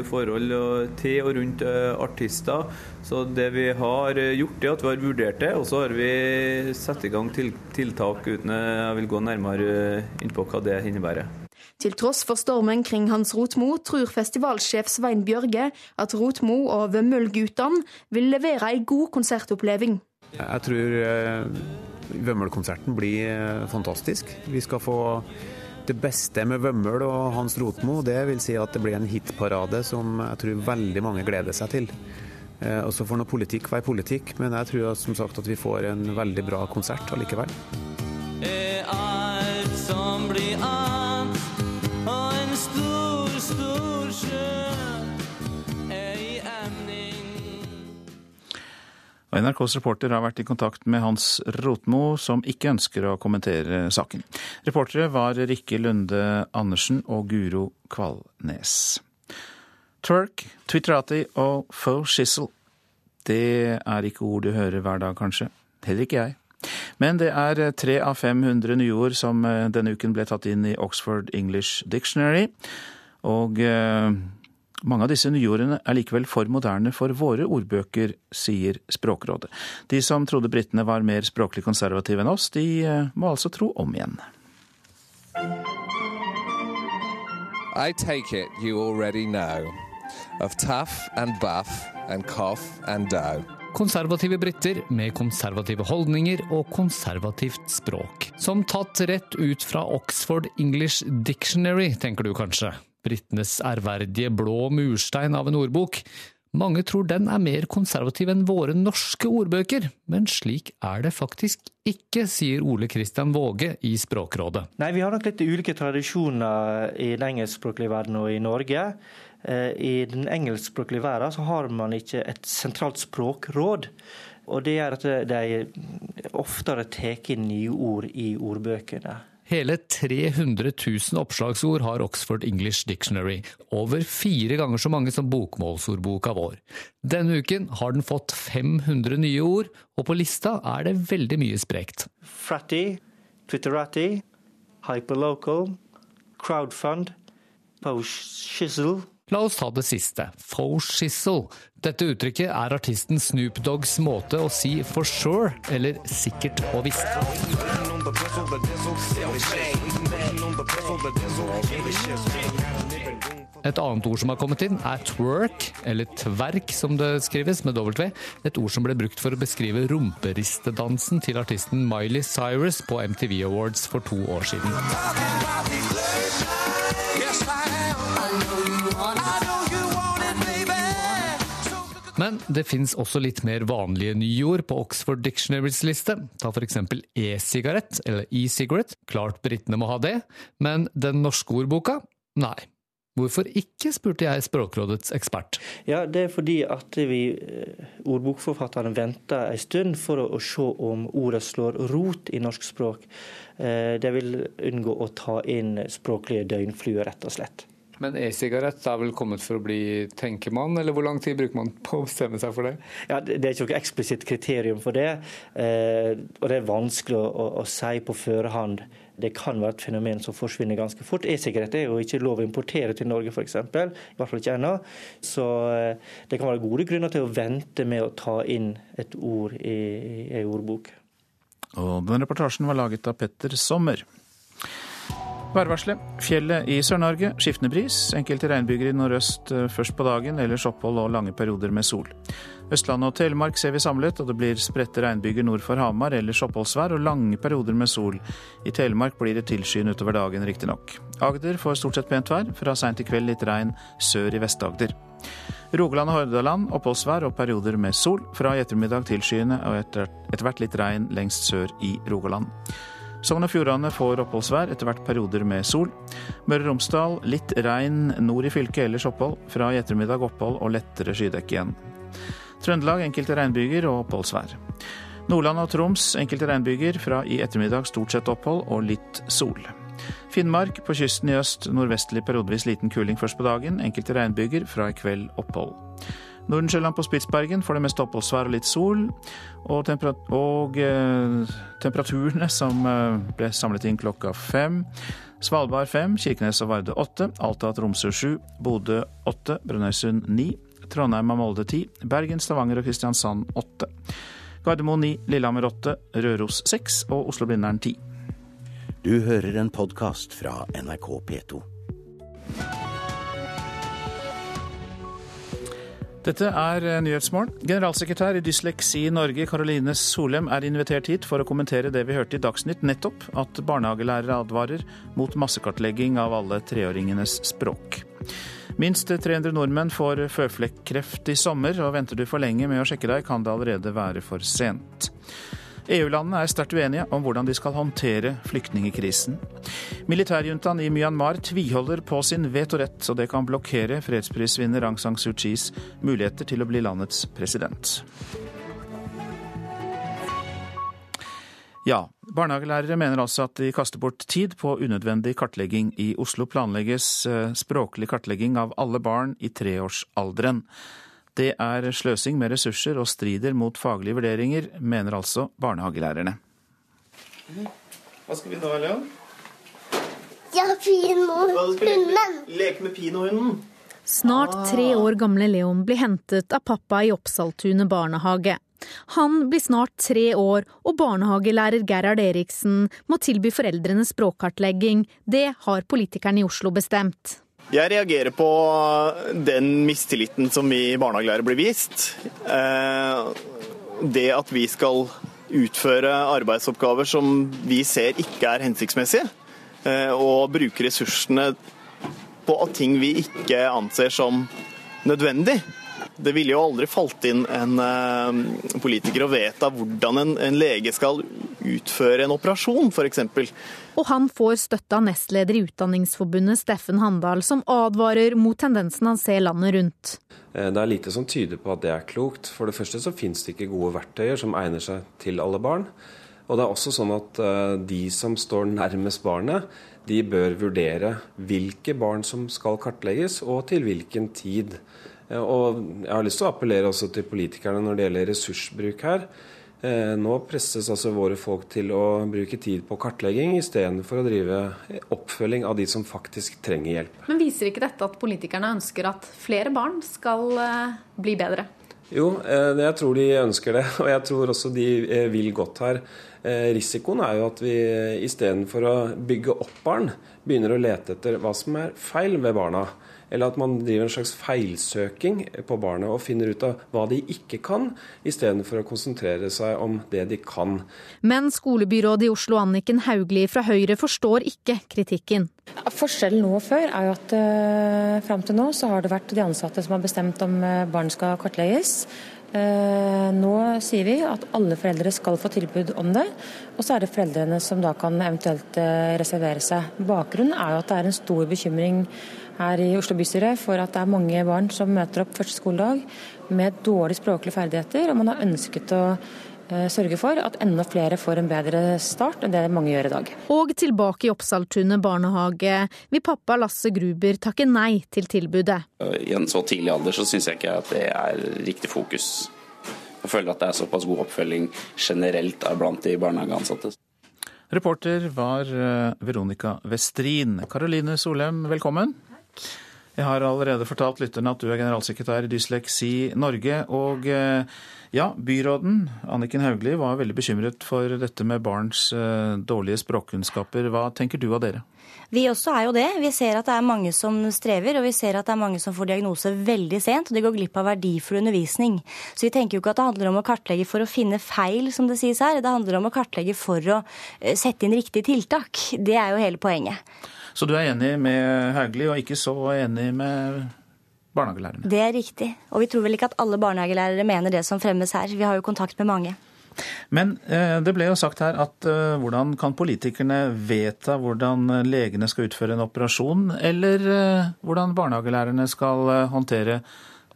[SPEAKER 23] forhold til og rundt eh, artister. Så Det vi har gjort, er at vi har vurdert det, og så har vi satt i gang tiltak uten jeg vil gå nærmere inn på hva det innebærer.
[SPEAKER 24] Til tross for stormen kring Hans Rotmo tror festivalsjef Svein Bjørge at Rotmo og Vømmølgutene vil levere ei god konsertoppleving.
[SPEAKER 3] Jeg tror Vømmølkonserten blir eh, fantastisk. Vi skal få det beste med Vømmøl og Hans Rotmo. Det vil si at det blir en hitparade som jeg tror veldig mange gleder seg til. Eh, og så får nå politikk være politikk, men jeg tror som sagt at vi får en veldig bra konsert allikevel. Det Er alt som blir annet
[SPEAKER 2] NRKs reporter har vært i kontakt med Hans Rotmo, som ikke ønsker å kommentere saken. Reportere var Rikke Lunde Andersen og Guro Kvalnes. Twerk, Twitterati og faux shizzle. Det er ikke ord du hører hver dag, kanskje. Heller ikke jeg. Men det er tre av 500 nyord som eh, denne uken ble tatt inn i Oxford English Dictionary. Og eh, mange av disse nyordene er likevel for moderne for våre ordbøker, sier Språkrådet. De som trodde britene var mer språklig konservative enn oss, de eh, må altså tro om igjen. I take it you already know of tough and buff and cough and dough.
[SPEAKER 25] Konservative briter med konservative holdninger og konservativt språk. Som tatt rett ut fra Oxford English Dictionary, tenker du kanskje britenes ærverdige blå murstein av en ordbok. Mange tror den er mer konservativ enn våre norske ordbøker, men slik er det faktisk ikke, sier Ole Kristian Våge i Språkrådet.
[SPEAKER 26] Nei, vi har nok litt ulike tradisjoner i den engelskspråklige verden og i Norge. Eh, I den engelskspråklige verden så har man ikke et sentralt språkråd. Og det gjør at de oftere tar inn nye ord i ordbøkene.
[SPEAKER 25] Hele 300 000 oppslagsord har Oxford English Dictionary, over fire ganger så mange som bokmålsordboka vår. Denne uken har den fått 500 nye ord, og på lista er det veldig mye sprekt.
[SPEAKER 26] Fratty, Twitterati, hyperlocal, crowdfund, post-shizzle
[SPEAKER 25] La oss ta det siste, faux shizzle. Dette uttrykket er artisten Snoop Doggs måte å si for sure, eller sikkert og visst. Et annet ord som har kommet inn, er twerk, eller tverk som det skrives, med W. Et ord som ble brukt for å beskrive rumperistedansen til artisten Miley Cyrus på MTV Awards for to år siden. Men det fins også litt mer vanlige nyord på Oxford Dictionaries liste. Ta f.eks. e-sigarett, eller e-cigarette. Klart britene må ha det, men den norske ordboka? Nei. Hvorfor ikke, spurte jeg Språkrådets ekspert.
[SPEAKER 26] Ja, Det er fordi at vi eh, ordbokforfatterne venter en stund for å, se om ordet slår rot i norsk språk. Eh, de vil unngå å ta inn språklige døgnfluer, rett og slett.
[SPEAKER 25] Men e-sigarett er vel kommet for å bli, tenker man, eller hvor lang tid bruker man på å bestemme seg for det?
[SPEAKER 26] Ja, Det er ikke noe eksplisitt kriterium for det, eh, og det er vanskelig å, å, å si på førehånd. Det kan være et fenomen som forsvinner ganske fort. E-sigarett er jo ikke lov å importere til Norge, f.eks. I hvert fall ikke ennå. Så eh, det kan være gode grunner til å vente med å ta inn et ord i ei ordbok.
[SPEAKER 2] Og den reportasjen var laget av Petter Sommer. Værvarselet. Fjellet i Sør-Norge skiftende bris. Enkelte regnbyger i nordøst eh, først på dagen, ellers opphold og lange perioder med sol. Østlandet og Telemark ser vi samlet, og det blir spredte regnbyger nord for Hamar, ellers oppholdsvær og lange perioder med sol. I Telemark blir det tilskyende utover dagen, riktignok. Agder får stort sett pent vær, fra seint i kveld litt regn sør i Vest-Agder. Rogaland og Hordaland oppholdsvær og perioder med sol. Fra i ettermiddag tilskyende og etter hvert litt regn lengst sør i Rogaland. Sogn og Fjordane får oppholdsvær, etter hvert perioder med sol. Møre og Romsdal litt regn nord i fylket, ellers opphold. Fra i ettermiddag opphold og lettere skydekke igjen. Trøndelag enkelte regnbyger og oppholdsvær. Nordland og Troms enkelte regnbyger, fra i ettermiddag stort sett opphold og litt sol. Finnmark på kysten i øst nordvestlig periodevis liten kuling først på dagen, enkelte regnbyger, fra i kveld opphold. Nordensjøland på Spitsbergen får det meste oppholdsvær og litt sol. Og, temper og eh, temperaturene som eh, ble samlet inn klokka fem. Svalbard fem, Kirkenes og Varde åtte, Alta og Tromsø sju, Bodø åtte, Brønnøysund ni, Trondheim og Molde ti, Bergen, Stavanger og Kristiansand åtte. Gardermoen ni, Lillehammer åtte, Røros seks og Oslo-Blindern ti.
[SPEAKER 27] Du hører en podkast fra NRK P2.
[SPEAKER 2] Dette er Nyhetsmorgen. Generalsekretær i Dysleksi Norge, Karoline Solem, er invitert hit for å kommentere det vi hørte i Dagsnytt nettopp, at barnehagelærere advarer mot massekartlegging av alle treåringenes språk. Minst 300 nordmenn får føflekkreft i sommer, og venter du for lenge med å sjekke deg, kan det allerede være for sent. EU-landene er sterkt uenige om hvordan de skal håndtere flyktningekrisen. Militærjuntaen i Myanmar tviholder på sin vetorett, så det kan blokkere fredsprisvinner Aung San Suu Kyis muligheter til å bli landets president. Ja, barnehagelærere mener altså at de kaster bort tid på unødvendig kartlegging. I Oslo planlegges eh, språklig kartlegging av alle barn i treårsalderen. Det er sløsing med ressurser og strider mot faglige vurderinger, mener altså barnehagelærerne.
[SPEAKER 28] Hva skal vi nå, Leon?
[SPEAKER 29] Ja, Pinohunden.
[SPEAKER 28] Leke med Pinohunden.
[SPEAKER 12] Snart tre år gamle Leon blir hentet av pappa i Oppsaltunet barnehage. Han blir snart tre år, og barnehagelærer Gerhard Eriksen må tilby foreldrene språkkartlegging. Det har politikerne i Oslo bestemt.
[SPEAKER 28] Jeg reagerer på den mistilliten som vi barnehagelærere blir vist. Eh, det at vi skal utføre arbeidsoppgaver som vi ser ikke er hensiktsmessige, eh, og bruke ressursene på ting vi ikke anser som nødvendig. Det ville jo aldri falt inn en eh, politiker å vedta hvordan en, lege skal utføre en operasjon, f.eks.
[SPEAKER 12] Og han får støtte av nestleder i Utdanningsforbundet Steffen Handal, som advarer mot tendensen han ser landet rundt.
[SPEAKER 30] Eh, det er lite som tyder på at det er klokt. For det første så finnes det ikke gode verktøyer som egner seg til alle barn. Og det er også sånn at eh, de som står nærmest barnet, de bør vurdere hvilke barn som skal kartlegges, og til hvilken tid. Eh, og jeg har lyst til å appellere også til politikerne når det gjelder ressursbruk her. Eh, nå presses altså våre folk til å bruke tid på kartlegging istedenfor å drive oppfølging av de som faktisk trenger hjelp.
[SPEAKER 12] Men viser ikke dette at politikerne ønsker at flere barn skal bli bedre?
[SPEAKER 30] Jo, jeg tror de ønsker det, og jeg tror også de vil godt her. Risikoen er jo at vi istedenfor å bygge opp barn, begynner å lete etter hva som er feil ved barna. Eller at man driver en slags feilsøking på barnet og finner ut av hva de ikke kan, istedenfor å konsentrere seg om det de kan.
[SPEAKER 12] Men skolebyrådet i Oslo Anniken Hauglie fra Høyre forstår ikke kritikken.
[SPEAKER 31] Forskjellen nå og før er jo at uh, fram til nå så har det vært de ansatte som har bestemt om uh, barn skal kartlegges. Uh, nå sier vi at alle foreldre skal få tilbud om det, og så er det foreldrene som da kan eventuelt reservere seg. Bakgrunnen er jo at det er en stor bekymring her i Oslo bystyre for at det er mange barn som møter opp første skoledag med dårlige språklige ferdigheter, og man har ønsket å eh, sørge for at enda flere får en bedre start enn det mange gjør i dag.
[SPEAKER 12] Og tilbake i Oppsaltunet barnehage vil pappa Lasse Gruber takke nei til tilbudet.
[SPEAKER 32] I en så tidlig alder så syns jeg ikke at det er riktig fokus. Jeg føler at det er såpass god oppfølging generelt blant de barnehageansatte.
[SPEAKER 2] Reporter var eh, Veronica Westrin. Karoline Solheim, velkommen. Jeg har allerede fortalt lytterne at du er generalsekretær i Dysleksi Norge. Og eh, ja, byråden Anniken Hauglie var veldig bekymret for dette med barns eh, dårlige språkkunnskaper. Hva tenker du av dere?
[SPEAKER 33] Vi også er jo det. Vi ser at det er mange som strever, og vi ser at det er mange som får diagnose veldig sent, og de går glipp av verdifull undervisning. Så vi tenker jo ikke at det handler om å kartlegge for å finne feil, som det sies her. Det handler om å kartlegge for å eh, sette inn riktige tiltak. Det er jo hele poenget.
[SPEAKER 2] Så du er enig med Hauglie, og ikke så enig med barnehagelærerne?
[SPEAKER 33] Det er riktig. Og vi tror vel ikke at alle barnehagelærere mener det som fremmes her. Vi har jo kontakt med mange.
[SPEAKER 2] Men eh, det ble jo sagt her at eh, hvordan kan politikerne vedta hvordan legene skal utføre en operasjon, eller eh, hvordan barnehagelærerne skal håndtere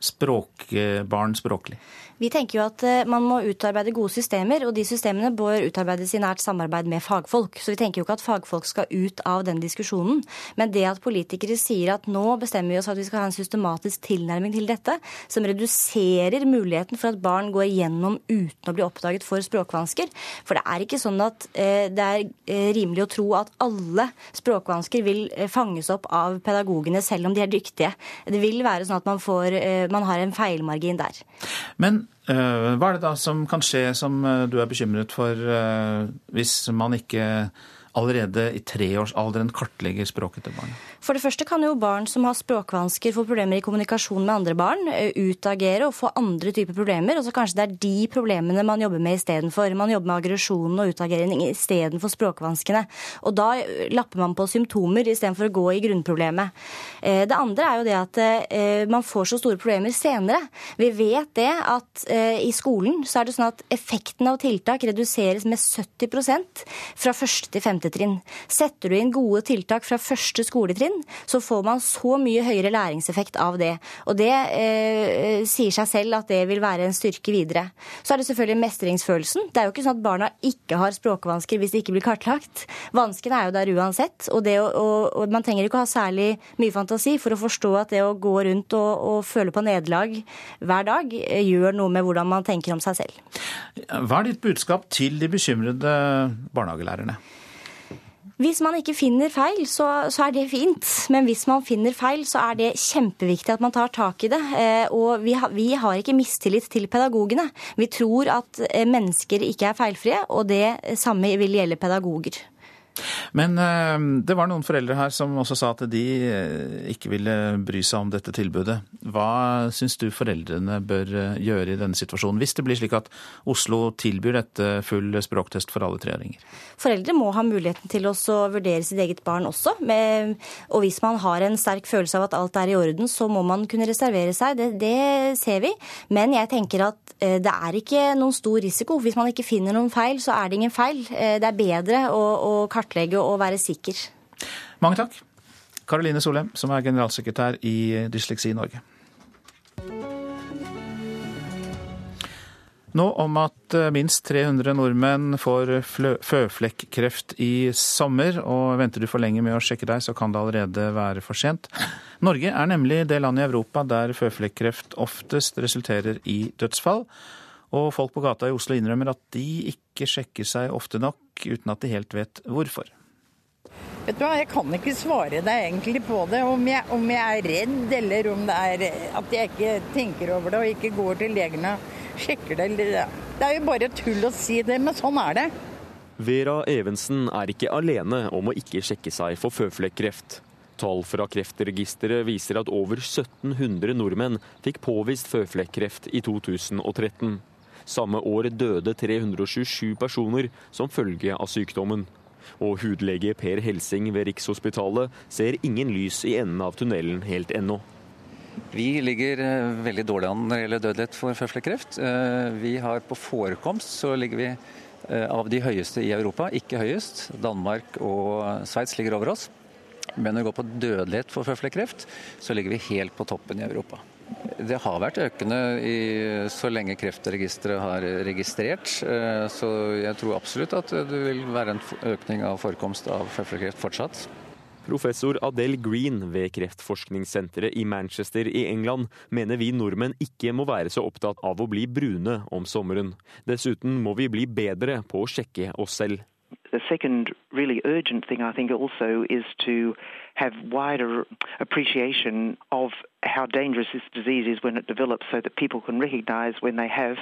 [SPEAKER 2] språkbarn språklig?
[SPEAKER 33] Vi tenker jo at eh, man må utarbeide gode systemer, og de systemene bør utarbeides i nært samarbeid med fagfolk. Så vi tenker jo ikke at fagfolk skal ut av den diskusjonen. Men det at politikere sier at nå bestemmer vi oss for at vi skal ha en systematisk tilnærming til dette, som reduserer muligheten for at barn går igjennom uten å bli oppdaget for språkvansker. For det er ikke sånn at eh, det er eh, rimelig å tro at alle språkvansker vil fanges opp av pedagogene selv om de er dyktige. Det vil være sånn at man, får, man har en feilmargin der.
[SPEAKER 2] Men hva er det da som kan skje som eh, du er bekymret for eh, hvis man ikke allerede i treårsalderen kartlegger språket til barnet?
[SPEAKER 33] For det første kan jo barn som har språkvansker, få problemer i kommunikasjon med andre barn, eh, utagere og få andre typer problemer. Og så kanskje det er de problemene man jobber med istedenfor. Man jobber med aggresjonen og utagering istedenfor språkvanskene. Og da eh, lapper man på symptomer istedenfor å gå i grunnproblemet. Eh, det andre er jo det at man får så store problemer senere. Vi vet det at i skolen så er det sånn at effekten av tiltak reduseres med 70% fra første til femte trinn. Setter du inn gode tiltak fra første skoletrinn, så får man så mye høyere læringseffekt av det. Og det eh, sier seg selv at det vil være en styrke videre. Så er det selvfølgelig mestringsfølelsen. Det er jo ikke sånn at barna ikke har språkvansker hvis de ikke blir kartlagt. Vanskene er jo der uansett. Og, det, og, og man trenger ikke å ha særlig mye fantasi for å forstå at det å gå rundt og, og føle på nederlag hver dag eh, gjør noe med hvordan man tenker om seg selv.
[SPEAKER 2] Hva er ditt budskap til de bekymrede barnehagelærerne?
[SPEAKER 33] Hvis man ikke finner feil, så, så, er det fint. Men hvis man finner feil, så er det kjempeviktig at man tar tak i det. Eh, og vi har, vi har ikke mistillit til pedagogene. Vi tror at eh, mennesker ikke er feilfrie, og det samme vil gjelde pedagoger.
[SPEAKER 2] Men eh, det var noen foreldre her som også sa at de eh, ikke ville bry seg om dette tilbudet. Hva syns du foreldrene bør eh, gjøre i denne situasjonen, hvis det blir slik at Oslo tilbyr dette full språktest for alle treåringer?
[SPEAKER 33] Foreldre må ha muligheten til å vurdere sitt eget barn også. Og hvis man har en sterk følelse av at alt er i orden, så må man kunne reservere seg. Det, det ser vi. Men jeg tenker at det er ikke noen stor risiko. Hvis man ikke finner noen feil, så er det ingen feil. Det er bedre å, å kartlegge kartlegge og være sikker.
[SPEAKER 2] Mange takk. Karoline Solheim, som er generalsekretær i Dysleksi Norge. Nå om at eh, minst 300 nordmenn får føflekkreft i sommer. Og venter du for lenge med å sjekke deg, så kan det allerede være for sent. Norge er nemlig det landet i Europa der føflekkreft oftest resulterer i dødsfall. Og folk på gata i Oslo innrømmer at de ikke sjekker seg ofte nok, uten at de helt vet hvorfor.
[SPEAKER 34] Vet du hva, Jeg kan ikke svare deg egentlig på det, om jeg, om jeg er redd eller om det er at jeg ikke tenker over det og ikke går til legen og sjekker det. Det er jo bare tull å si det, men sånn er det.
[SPEAKER 35] Vera Evensen er ikke alene om å ikke sjekke seg for føflekkreft. Tall fra Kreftregisteret viser at over 1700 nordmenn fikk påvist føflekkreft i 2013. Samme år døde 327 personer som følge av sykdommen. Og hudlege Per Helsing ved Rikshospitalet ser ingen lys i enden av tunnelen helt ennå.
[SPEAKER 36] Vi ligger eh, veldig dårlig an når det gjelder dødelighet for føflekkreft. Eh, vi har på forekomst så ligger vi eh, av de høyeste i Europa, ikke høyest. Danmark og Sveits ligger over oss. Men når det går på dødelighet for føflekkreft, så ligger vi helt på toppen i Europa. Det har vært økende i, så lenge Kreftregisteret har registrert. Eh, så jeg tror absolutt at det vil være en økning av forekomst av føflekkreft fortsatt.
[SPEAKER 35] Professor Adele Green ved kreftforskningssenteret i Manchester i England mener vi nordmenn ikke må være så opptatt av å bli brune om sommeren. Dessuten må vi bli bedre på å sjekke oss selv.
[SPEAKER 37] The second really urgent thing, I think, also is to have wider appreciation of how dangerous this disease is when it develops so that people can recognize when they have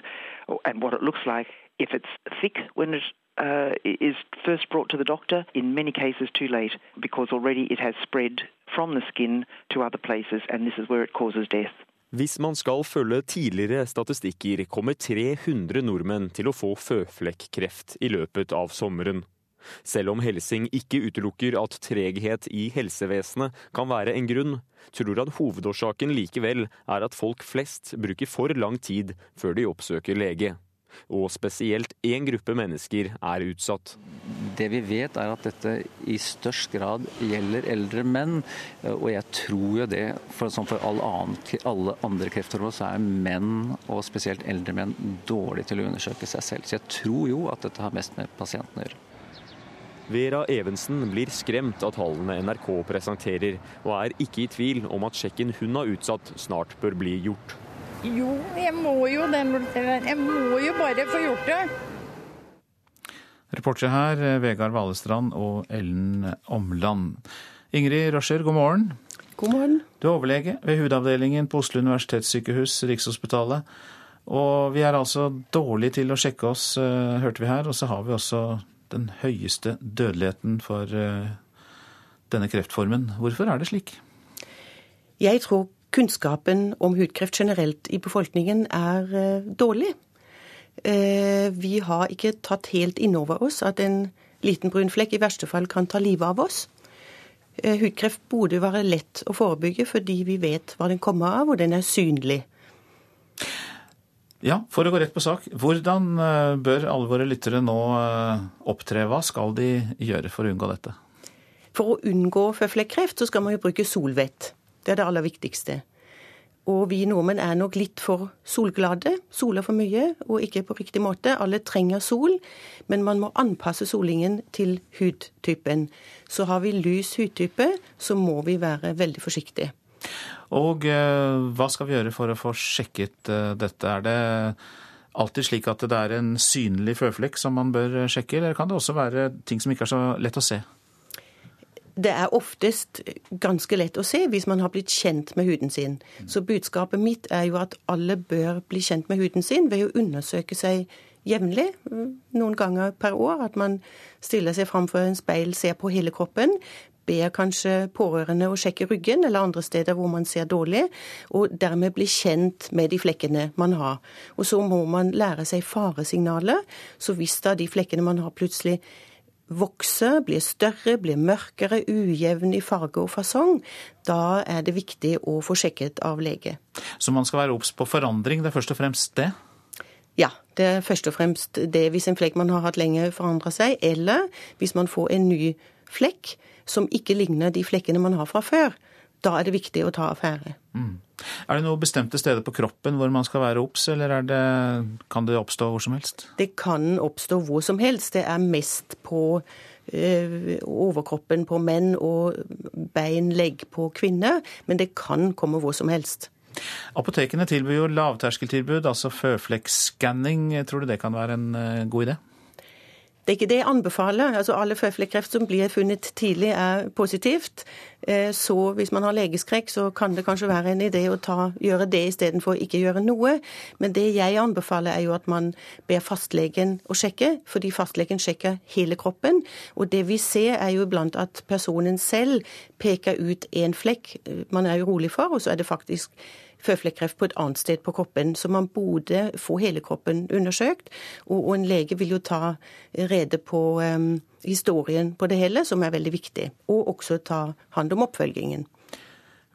[SPEAKER 37] and what it looks like. If it's thick when it uh, is first brought to the doctor, in many cases too late because already it has spread from the skin to other places and this is where it causes death.
[SPEAKER 35] Hvis man skal følge tidligere statistikker, kommer 300 nordmenn til å få føflekkreft i løpet av sommeren. Selv om Helsing ikke utelukker at treghet i helsevesenet kan være en grunn, tror han hovedårsaken likevel er at folk flest bruker for lang tid før de oppsøker lege. Og spesielt én gruppe mennesker er utsatt.
[SPEAKER 36] Det vi vet er at dette i størst grad gjelder eldre menn. Og jeg tror jo det, for, som for all annen, alle andre krefter så er menn, og spesielt eldre menn, dårlige til å undersøke seg selv. Så jeg tror jo at dette har mest med pasienten å gjøre.
[SPEAKER 35] Vera Evensen blir skremt av tallene NRK presenterer, og er ikke i tvil om at sjekken hun har utsatt, snart bør bli gjort.
[SPEAKER 34] Jo, jeg må jo det. Jeg må jo bare få gjort det.
[SPEAKER 2] Reportere her Vegard Valestrand og Ellen Omland. Ingrid Roscher, god morgen.
[SPEAKER 38] God morgen.
[SPEAKER 2] Du er overlege ved hudavdelingen på Oslo universitetssykehus, Rikshospitalet. Og vi er altså dårlige til å sjekke oss, eh, hørte vi her. Og så har vi også den høyeste dødeligheten for eh, denne kreftformen. Hvorfor er det slik?
[SPEAKER 38] Jeg tror kunnskapen om hudkreft generelt i befolkningen er eh, dårlig. Vi har ikke tatt helt inn over oss at en liten brun flekk i verste fall kan ta livet av oss. Hudkreft burde være lett å forebygge fordi vi vet hva den kommer av, og den er synlig.
[SPEAKER 2] Ja, for å gå rett på sak. Hvordan bør alle våre lyttere nå opptre? Hva skal de gjøre for å unngå dette?
[SPEAKER 38] For å unngå føflekkreft så skal man jo bruke solvett. Det er det aller viktigste. Og vi nordmenn er nok litt for solglade. Soler for mye, og ikke på riktig måte. Alle trenger sol, men man må anpasse solingen til hudtypen. Så har vi lys hudtype, så må vi være veldig forsiktige.
[SPEAKER 2] Og hva skal vi gjøre for å få sjekket dette? Er det alltid slik at det er en synlig føflekk som man bør sjekke, eller kan det også være ting som ikke er så lett å se?
[SPEAKER 38] Det er oftest ganske lett å se hvis man har blitt kjent med huden sin. Så budskapet mitt er jo at alle bør bli kjent med huden sin ved å undersøke seg jevnlig, noen ganger per år. At man stiller seg framfor en speil, ser på hele kroppen. Ber kanskje pårørende å sjekke ryggen eller andre steder hvor man ser dårlig, og dermed bli kjent med de flekkene man har. Og så må man lære seg faresignaler. Så hvis da de flekkene man har plutselig vokser, blir større, blir mørkere, ujevn i farge og fasong, da er det viktig å få sjekket av lege.
[SPEAKER 2] Så man skal være obs på forandring, det er først og fremst det?
[SPEAKER 38] Ja, det er først og fremst det hvis en flekk man har hatt lenge forandrer seg, eller hvis man får en ny flekk som ikke ligner de flekkene man har fra før. Da er det viktig å ta affære.
[SPEAKER 2] Mm. Er det noen bestemte steder på kroppen hvor man skal være obs, eller det, kan det oppstå hvor som helst?
[SPEAKER 38] Det kan oppstå hvor som helst. Det er mest på ø, overkroppen på menn og bein, legg på kvinner. Men det kan komme hvor som helst.
[SPEAKER 2] Apotekene tilbyr jo lavterskeltilbud, altså føflekkskanning. Tror du det kan være en god idé?
[SPEAKER 38] Det er ikke det jeg anbefaler. Altså Alle føflekkreft som blir funnet tidlig, er positivt. Så hvis man har legeskrekk, så kan det kanskje være en idé å ta, gjøre det istedenfor ikke gjøre noe. Men det jeg anbefaler, er jo at man ber fastlegen å sjekke, fordi fastlegen sjekker hele kroppen. Og det vi ser, er jo iblant at personen selv peker ut én flekk man er urolig for, og så er det faktisk føflekkreft på et annet sted på kroppen. Så man burde få hele kroppen undersøkt. Og, en lege vil jo ta rede på historien på det hele, som er veldig viktig. Og også ta hand om oppfølgingen.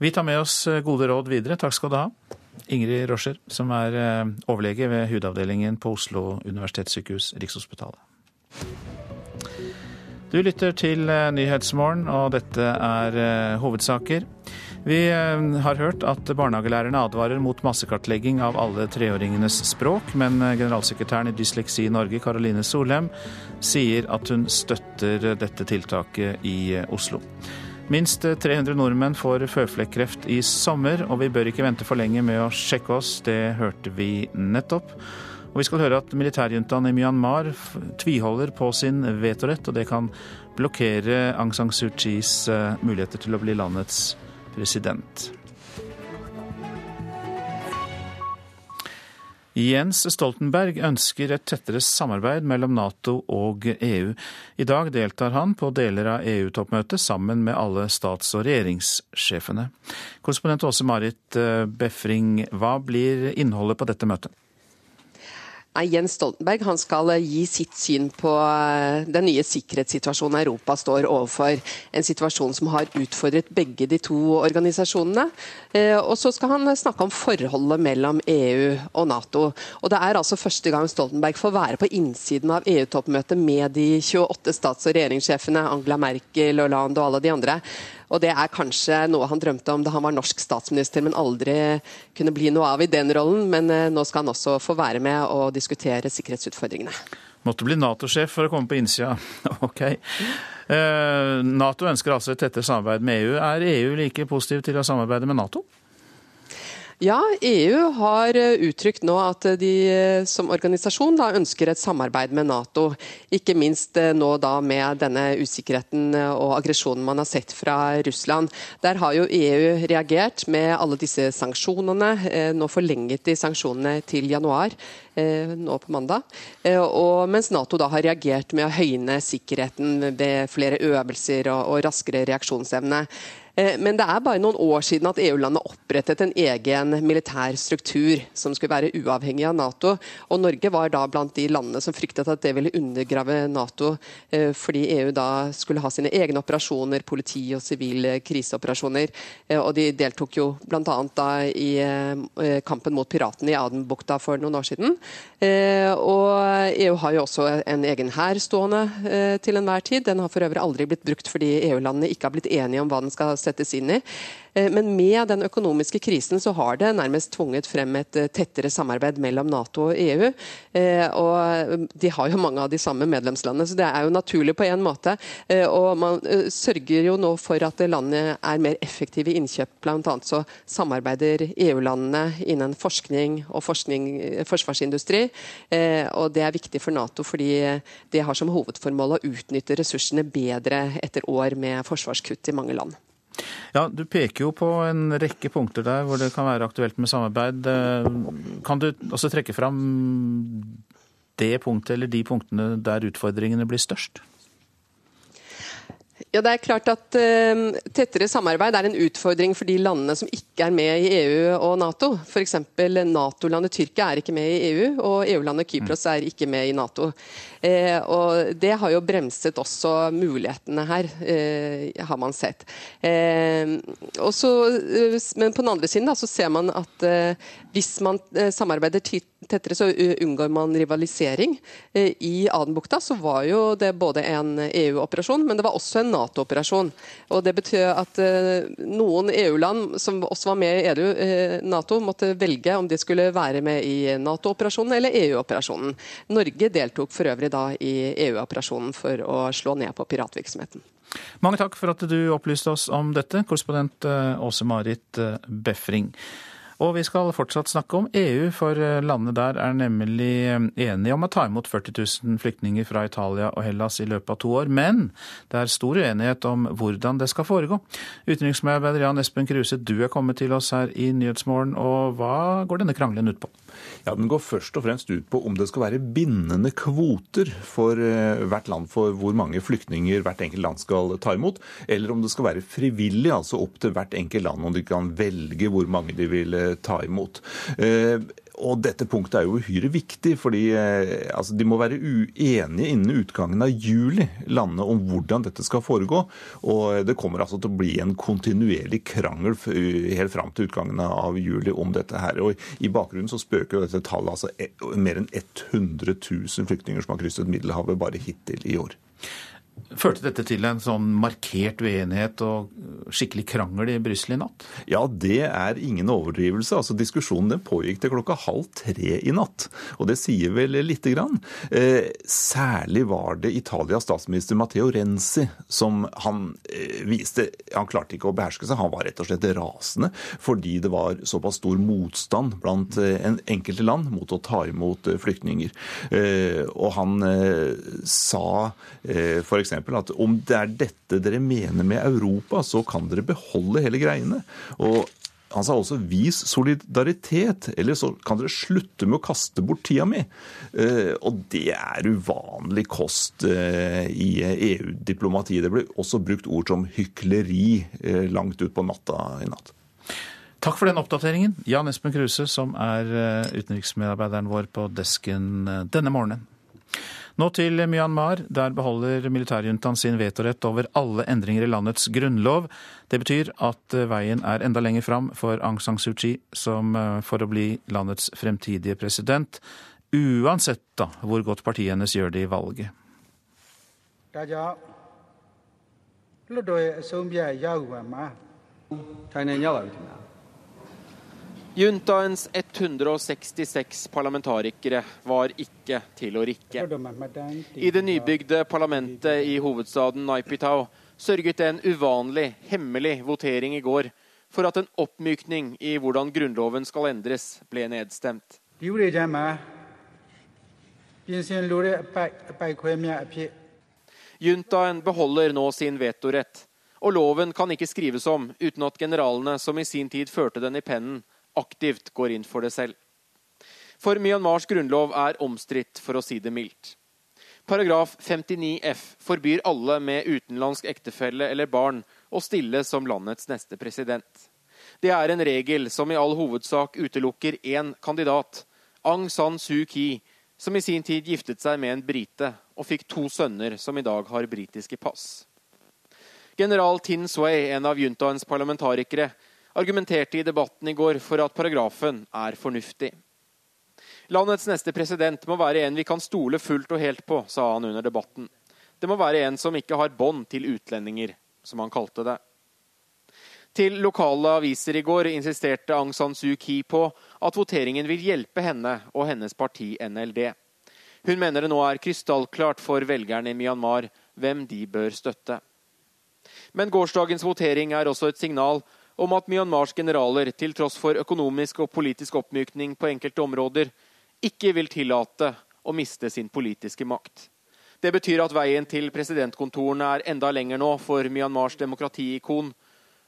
[SPEAKER 2] Vi tar med oss gode råd videre. Takk skal du ha. Ingrid Roscher, som er overlege ved hudavdelingen på Oslo universitetssykehus, Rikshospitalet. Du lytter til Nyhetsmorgen, og dette er hovedsaker. Vi har hørt at barnehagelærerne advarer mot massekartlegging av alle treåringenes språk, men generalsekretæren i Dysleksi Norge, Caroline Solheim, sier at hun støtter dette tiltaket i Oslo. Minst 300 nordmenn får føflekkreft i sommer, og vi bør ikke vente for lenge med å sjekke oss. Det hørte vi nettopp. Og vi skal høre at militærjuntaen i Myanmar tviholder på sin vetorett, og det kan blokkere Aung San Suu Kyis muligheter til å bli landets president. Jens Stoltenberg ønsker et tettere samarbeid mellom Nato og EU. I dag deltar han på deler av EU-toppmøtet sammen med alle stats- og regjeringssjefene. Korrespondent Åse Marit Befring, hva blir innholdet på dette møtet?
[SPEAKER 39] Jens Stoltenberg skal eh, gi sitt syn på eh, den nye sikkerhetssituasjonen Europa står overfor. En situasjon som har utfordret begge de to organisasjonene. Eh, og så skal han snakke om forholdet mellom EU og Nato. Og Det er altså første gang Stoltenberg får være på innsiden av EU-toppmøtet med de 28 stats- og regjeringssjefene, Angela Merkel, Hollande og alle de andre. Og det er kanskje noe han drømte om da han var norsk statsminister, men aldri kunne bli noe av i den rollen. Men eh, nå skal han også få være med og diskutere sikkerhetsutfordringene.
[SPEAKER 2] Måtte bli Nato-sjef for å komme på innsida. ok. Eh, Nato ønsker altså et tettere samarbeid med EU. Er EU like positiv til å samarbeide med Nato?
[SPEAKER 39] Ja, EU har eh, uttrykt nå at de eh, som organisasjon da, ønsker et samarbeid med Nato. Ikke minst eh, nå da med denne usikkerheten og aggresjonen man har sett fra Russland. Der har jo EU reagert med alle disse sanksjonene. Nå forlenget de sanksjonene til januar nå på mandag. Og mens Nato da har reagert med å høyne sikkerheten ved flere øvelser og, og raskere reaksjonsevne. Eh, men det er bare noen år siden at EU-landet opprettet en egen militær struktur som skulle være uavhengig av Nato. Og Norge var da blant de landene som fryktet at det ville undergrave Nato, eh, fordi EU da skulle ha sine egne operasjoner, politi og sivile kriseoperasjoner. Eh, og de deltok jo bl.a. da i kampen mot piratene i Adenbukta for noen år siden. Og EU har jo også en egen hær stående til enhver tid. Den har for øvrig aldri blitt brukt fordi EU-landene ikke har blitt enige om hva den skal settes inn i. Eh, men med den økonomiske krisen så har det nærmest tvunget frem et eh, tettere samarbeid mellom Nato og EU. Eh, og de har jo mange av de samme medlemslandene, så det er jo naturlig på en måte. Og man sørger jo nå for at landet er mer effektive i innkjøp. Annet så samarbeider EU-landene innen forskning og forskning, forsvarsindustri. Og det er viktig for Nato fordi det har som hovedformål å utnytte ressursene bedre etter år med forsvarskutt i mange land.
[SPEAKER 2] Ja, Du peker jo på en rekke punkter der hvor det kan være aktuelt med samarbeid. Eh, kan du også trekke fram det punktet eller de punktene der utfordringene blir størst?
[SPEAKER 39] Ja, det er klart at uh, Tettere samarbeid er en utfordring for de landene som ikke er med i EU og Nato. F.eks. Nato-landet Tyrkia er ikke med i EU, og EU-landet Kypros er ikke med i Nato. Uh, og Det har jo bremset også mulighetene her, uh, har man sett. Også, men på den andre siden da, så ser man at hvis man samarbeider tettere, så unngår man rivalisering. I Adenbukta så var jo det både en EU-operasjon, men det var også en Nato-operasjon. Og Det betyr at eh, noen EU-land som også var med i EU, eh, Nato, måtte velge om de skulle være med i Nato-operasjonen eller EU-operasjonen. Norge deltok for øvrig da i EU-operasjonen for å slå ned på piratvirksomheten.
[SPEAKER 2] Mange takk for at du opplyste oss om dette, korrespondent eh, Åse Marit Befring. Og vi skal fortsatt snakke om EU, for landet landene der er nemlig eh, enige om å ta imot 40 000 flyktninger fra Italia og Hellas i løpet av to år. Men det er stor uenighet om hvordan det skal foregå. Utenriksmedarbeider Jan Espen Kruse, du er kommet til oss her i Nyhetsmorgen, og hva går denne krangelen ut på?
[SPEAKER 40] Ja, Den går først og fremst ut på om det skal være bindende kvoter for eh, hvert land for hvor mange flyktninger hvert enkelt land skal ta imot, eller om det skal være frivillig, altså opp til hvert enkelt land om de kan velge hvor mange de vil ta imot. Eh, og dette punktet er jo uhyre viktig, fordi eh, altså, de må være uenige innen utgangen av juli, landene, om hvordan dette skal foregå. Og det kommer altså til å bli en kontinuerlig krangel helt fram til utgangen av juli om dette her. Og i bakgrunnen så spøker jo dette tallet altså e, mer enn 100 000 flyktninger som har krysset Middelhavet bare hittil i år.
[SPEAKER 2] Førte dette til en sånn markert uenighet og skikkelig krangel i Brussel i natt?
[SPEAKER 40] Ja, det er ingen overdrivelse. Altså, Diskusjonen pågikk til klokka halv tre i natt. Og det sier vel lite grann. Eh, særlig var det Italias statsminister Matteo Renzi som han eh, viste Han klarte ikke å beherske seg. Han var rett og slett rasende fordi det var såpass stor motstand blant eh, en enkelte land mot å ta imot eh, flyktninger. Eh, og han eh, sa eh, f.eks at om det er dette dere mener med Europa, så kan dere beholde hele greiene. Og han sa også 'vis solidaritet', eller så kan dere slutte med å kaste bort tida mi. Eh, og det er uvanlig kost eh, i EU-diplomatiet. Det ble også brukt ord som hykleri eh, langt ut på natta i natt.
[SPEAKER 2] Takk for den oppdateringen, Jan Espen Kruse, som er utenriksmedarbeideren vår på desken denne morgenen. Nå til Myanmar. Der beholder militærjuntaen sin vetorett over alle endringer i landets grunnlov. Det betyr at eh, veien er enda lenger fram for Aung San Suu Kyi som for å bli landets fremtidige president, uansett da hvor godt partiet hennes gjør det i valget. ဒါကြောင့်လွှတ်တော်ရဲ့အဆုံးဖြတ်ရယူပါမှာထိုင်နေကြပါပြီခင်ဗျာ Juntaens 166 parlamentarikere var ikke til å rikke. I det nybygde parlamentet i hovedstaden Naipitau sørget en uvanlig, hemmelig votering i går for at en oppmykning i hvordan Grunnloven skal endres, ble nedstemt. Juntaen beholder nå sin vetorett, og loven kan ikke skrives om uten at generalene som i sin tid førte den i pennen, aktivt går inn for det selv. For Myanmars grunnlov er omstridt, for å si det mildt. Paragraf 59 F forbyr alle med utenlandsk ektefelle eller barn å stille som landets neste president. Det er en regel som i all hovedsak utelukker én kandidat, Aung San Suu Kyi, som i sin tid giftet seg med en brite og fikk to sønner som i dag har britiske pass. General Tin Sway, en av juntaens parlamentarikere, argumenterte i debatten i går for at paragrafen er fornuftig. Landets neste president må være en vi kan stole fullt og helt på, sa han under debatten. Det må være en som ikke har bånd til utlendinger, som han kalte det. Til lokale aviser i går insisterte Aung San Suu Kyi på at voteringen vil hjelpe henne og hennes parti NLD. Hun mener det nå er krystallklart for velgerne i Myanmar hvem de bør støtte. Men gårsdagens votering er også et signal om at Myanmars generaler, til tross for økonomisk og politisk oppmykning på enkelte områder, ikke vil tillate å miste sin politiske makt. Det betyr at veien til presidentkontorene er enda lenger nå for Myanmars demokratiikon,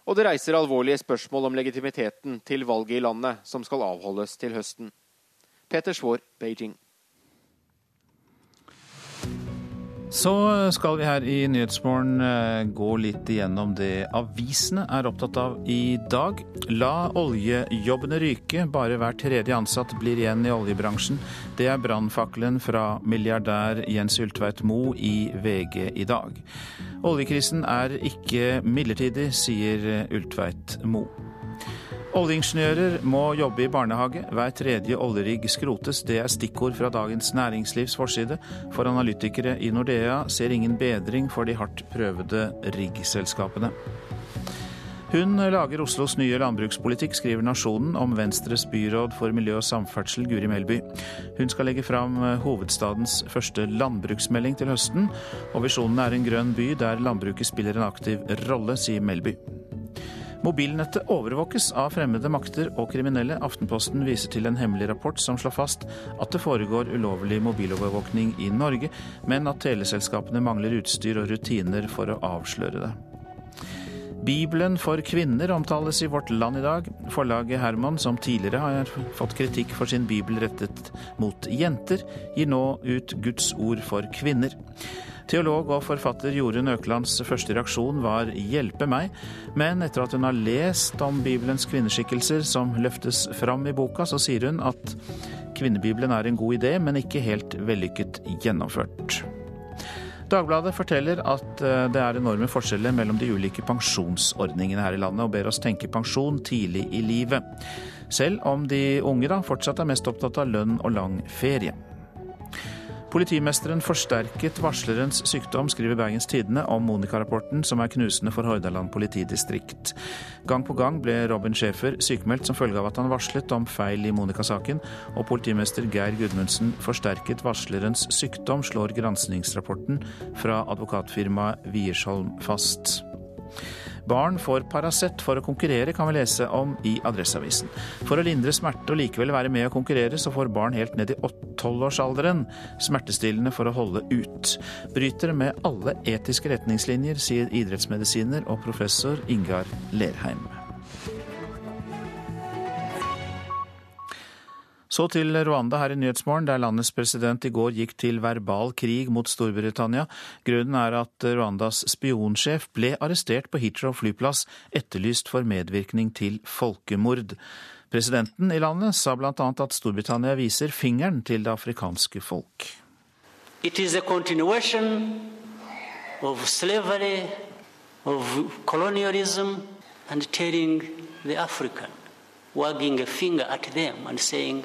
[SPEAKER 2] og det reiser alvorlige spørsmål om legitimiteten til valget i landet, som skal avholdes til høsten. Peter Svaar, Beijing. Så skal vi her i Nyhetsmorgen eh, gå litt igjennom det avisene er opptatt av i dag. La oljejobbene ryke, bare hver tredje ansatt blir igjen i oljebransjen. Det er brannfakkelen fra milliardær Jens Ultveit Moe i VG i dag. Oljekrisen er ikke midlertidig, sier Ultveit Moe. Oljeingeniører må jobbe i barnehage. Hver tredje oljerigg skrotes. Det er stikkord fra Dagens Næringslivs forside. For analytikere i Nordea ser ingen bedring for de hardt prøvede riggselskapene. Hun lager Oslos nye landbrukspolitikk, skriver Nasjonen om Venstres byråd for miljø og samferdsel, Guri Melby. Hun skal legge fram hovedstadens første landbruksmelding til høsten, og visjonen er en grønn by der landbruket spiller en aktiv rolle, sier Melby. Mobilnettet overvåkes av fremmede makter og kriminelle. Aftenposten viser til en hemmelig rapport som slår fast at det foregår ulovlig mobilovervåkning i Norge, men at teleselskapene mangler utstyr og rutiner for å avsløre det. Bibelen for kvinner omtales i Vårt Land i dag. Forlaget Herman, som tidligere har fått kritikk for sin bibel rettet mot jenter, gir nå ut Guds ord for kvinner. Teolog og forfatter Jorunn Øklands første reaksjon var 'hjelpe meg', men etter at hun har lest om Bibelens kvinneskikkelser som løftes fram i boka, så sier hun at kvinnebibelen er en god idé, men ikke helt vellykket gjennomført. Dagbladet forteller at eh, det er enorme forskjeller mellom de ulike pensjonsordningene her i landet, og ber oss tenke pensjon tidlig i livet. Selv om de unge da fortsatt er mest opptatt av lønn og lang ferie. Politimesteren forsterket varslerens sykdom, skriver Bergens Tidende om Monica-rapporten, som er knusende for Hordaland politidistrikt. Gang på gang ble Robin Schäfer sykemeldt som følge av at han varslet om feil i Monica-saken, og politimester Geir Gudmundsen forsterket varslerens sykdom, slår granskingsrapporten fra advokatfirmaet Wiersholm fast. Barn får Paracet for å konkurrere, kan vi lese om i Adresseavisen. For å lindre smerte og likevel være med å konkurrere, så får barn helt ned i 12-årsalderen smertestillende for å holde ut. Bryter med alle etiske retningslinjer, sier idrettsmedisiner og professor Ingar Lerheim. Så til Rwanda her i Nyhetsmorgen, der landets president i går gikk til verbal krig mot Storbritannia. Grunnen er at Rwandas spionsjef ble arrestert på Heathrow flyplass, etterlyst for medvirkning til folkemord. Presidenten i landet sa bl.a. at Storbritannia viser fingeren til det afrikanske folk.
[SPEAKER 41] It is a continuation of slavery, of colonialism, and telling the African, wagging a finger at them and saying,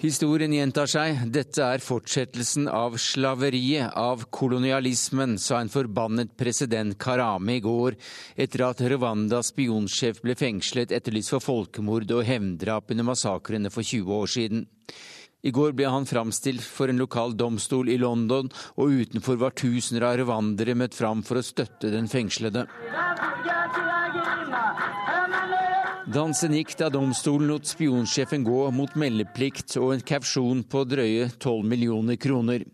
[SPEAKER 42] Historien gjentar seg. Dette er fortsettelsen av slaveriet, av kolonialismen, sa en forbannet president Karame i går, etter at Rwandas spionsjef ble fengslet etterlyst for folkemord og hevndrap under massakrene for 20 år siden. I går ble han framstilt for en lokal domstol i London, og utenfor var tusener av rwandere møtt fram for å støtte den fengslede. Dansen gikk da domstolen lot spionsjefen gå mot meldeplikt og en kausjon på drøye 12 millioner kroner.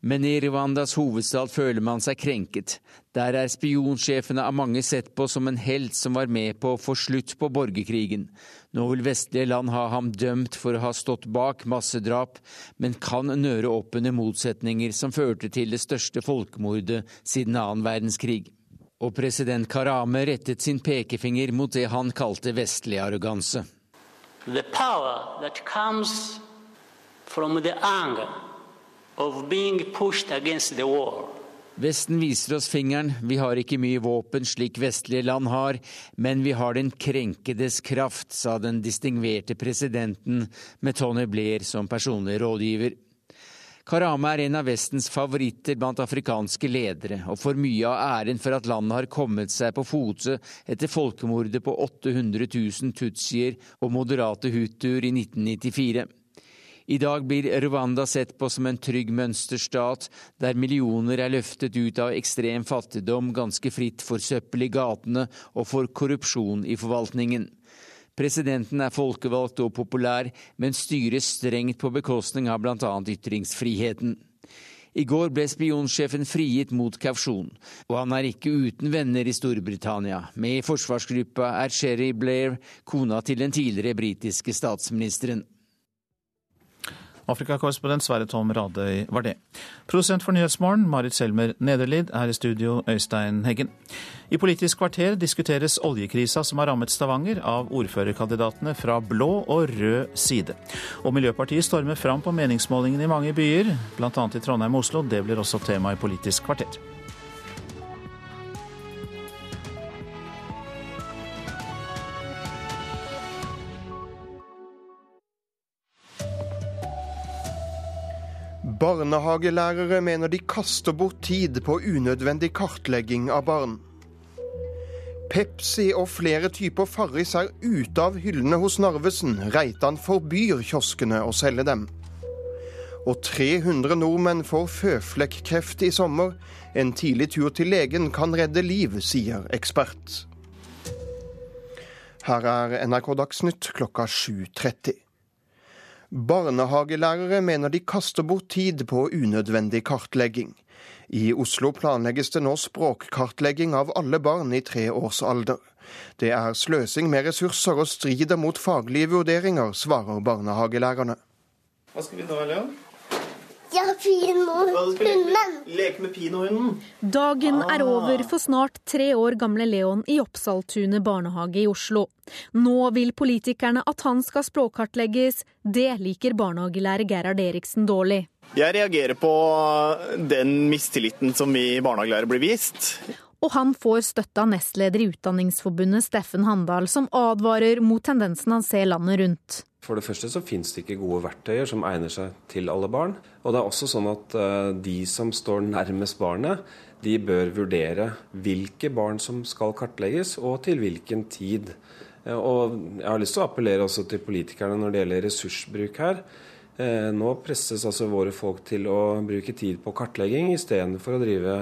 [SPEAKER 42] Men i Rwandas hovedstad føler man seg krenket. Der er spionsjefene av mange sett på som en helt som var med på å få slutt på borgerkrigen. Nå vil vestlige land ha ham dømt for å ha stått bak massedrap, men kan nøre opp under motsetninger som førte til det største folkemordet siden annen verdenskrig. Og president Karame rettet sin pekefinger mot det han kalte vestlig arroganse.
[SPEAKER 41] The power that comes from the anger of being pushed against the war.
[SPEAKER 42] Vesten viser oss fingeren, vi har ikke mye våpen slik vestlige land har, men vi har den krenkedes kraft, sa den distingverte presidenten med Tony Blair som personlig rådgiver. Karame er en av Vestens favoritter blant afrikanske ledere, og får mye av æren for at landet har kommet seg på fote etter folkemordet på 800 000 tutsier og moderate hutuer i 1994. I dag blir Rwanda sett på som en trygg mønsterstat, der millioner er løftet ut av ekstrem fattigdom ganske fritt for søppel i gatene og for korrupsjon i forvaltningen. Presidenten er folkevalgt og populær, men styrer strengt på bekostning av bl.a. ytringsfriheten. I går ble spionsjefen frigitt mot kausjon, og han er ikke uten venner i Storbritannia. Med i forsvarsgruppa er Sherry Blair, kona til den tidligere britiske statsministeren.
[SPEAKER 2] Afrikakorrespondent Sverre Tom Radøy var det. Produsent for Nyhetsmorgen, Marit Selmer Nederlid, er i studio Øystein Heggen. I Politisk kvarter diskuteres oljekrisa som har rammet Stavanger, av ordførerkandidatene fra blå og rød side. Og Miljøpartiet stormer fram på meningsmålingene i mange byer, bl.a. i Trondheim og Oslo. Det blir også tema i Politisk kvarter.
[SPEAKER 43] Barnehagelærere mener de kaster bort tid på unødvendig kartlegging av barn. Pepsi og flere typer Farris er ute av hyllene hos Narvesen. Reitan forbyr kioskene å selge dem. Og 300 nordmenn får føflekkreft i sommer. En tidlig tur til legen kan redde liv, sier ekspert. Her er NRK Dagsnytt klokka 7.30. Barnehagelærere mener de kaster bort tid på unødvendig kartlegging. I Oslo planlegges det nå språkkartlegging av alle barn i tre års alder. Det er sløsing med ressurser og strider mot faglige vurderinger, svarer barnehagelærerne.
[SPEAKER 28] Hva skal vi nå, Leon?
[SPEAKER 29] Ja, pinohunden.
[SPEAKER 28] Leke med pinohunden.
[SPEAKER 12] Dagen er over for snart tre år gamle Leon i Oppsaltunet barnehage i Oslo. Nå vil politikerne at han skal språkkartlegges. Det liker barnehagelærer Gerhard Eriksen dårlig.
[SPEAKER 28] Jeg reagerer på den mistilliten som vi barnehagelærere blir vist.
[SPEAKER 12] Og han får støtte av nestleder i Utdanningsforbundet Steffen Handal, som advarer mot tendensen han ser landet rundt.
[SPEAKER 30] For det første så finnes det ikke gode verktøyer som egner seg til alle barn. Og det er også sånn at uh, de som står nærmest barnet, de bør vurdere hvilke barn som skal kartlegges, og til hvilken tid. Uh, og jeg har lyst til å appellere også til politikerne når det gjelder ressursbruk her. Eh, nå presses altså våre folk til å bruke tid på kartlegging istedenfor å drive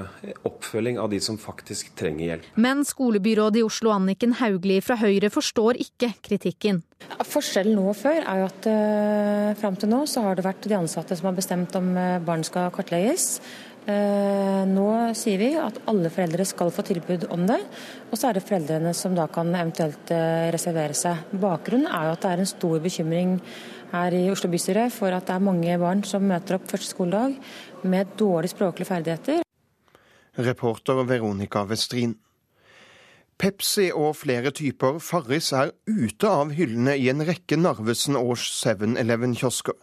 [SPEAKER 30] oppfølging av de som faktisk trenger hjelp.
[SPEAKER 12] Men skolebyrådet i Oslo Anniken Hauglie fra Høyre forstår ikke kritikken.
[SPEAKER 31] Forskjellen nå og før er jo at uh, fram til nå så har det vært de ansatte som har bestemt om uh, barn skal kartlegges. Eh, nå sier vi at alle foreldre skal få tilbud om det, og så er det foreldrene som da kan eventuelt eh, reservere seg. Bakgrunnen er jo at det er en stor bekymring her i Oslo bystyre for at det er mange barn som møter opp første skoledag med dårlige språklige ferdigheter.
[SPEAKER 43] Reporter Veronica Westrin. Pepsi og flere typer Farris er ute av hyllene i en rekke Narvesen års 7-Eleven-kiosker.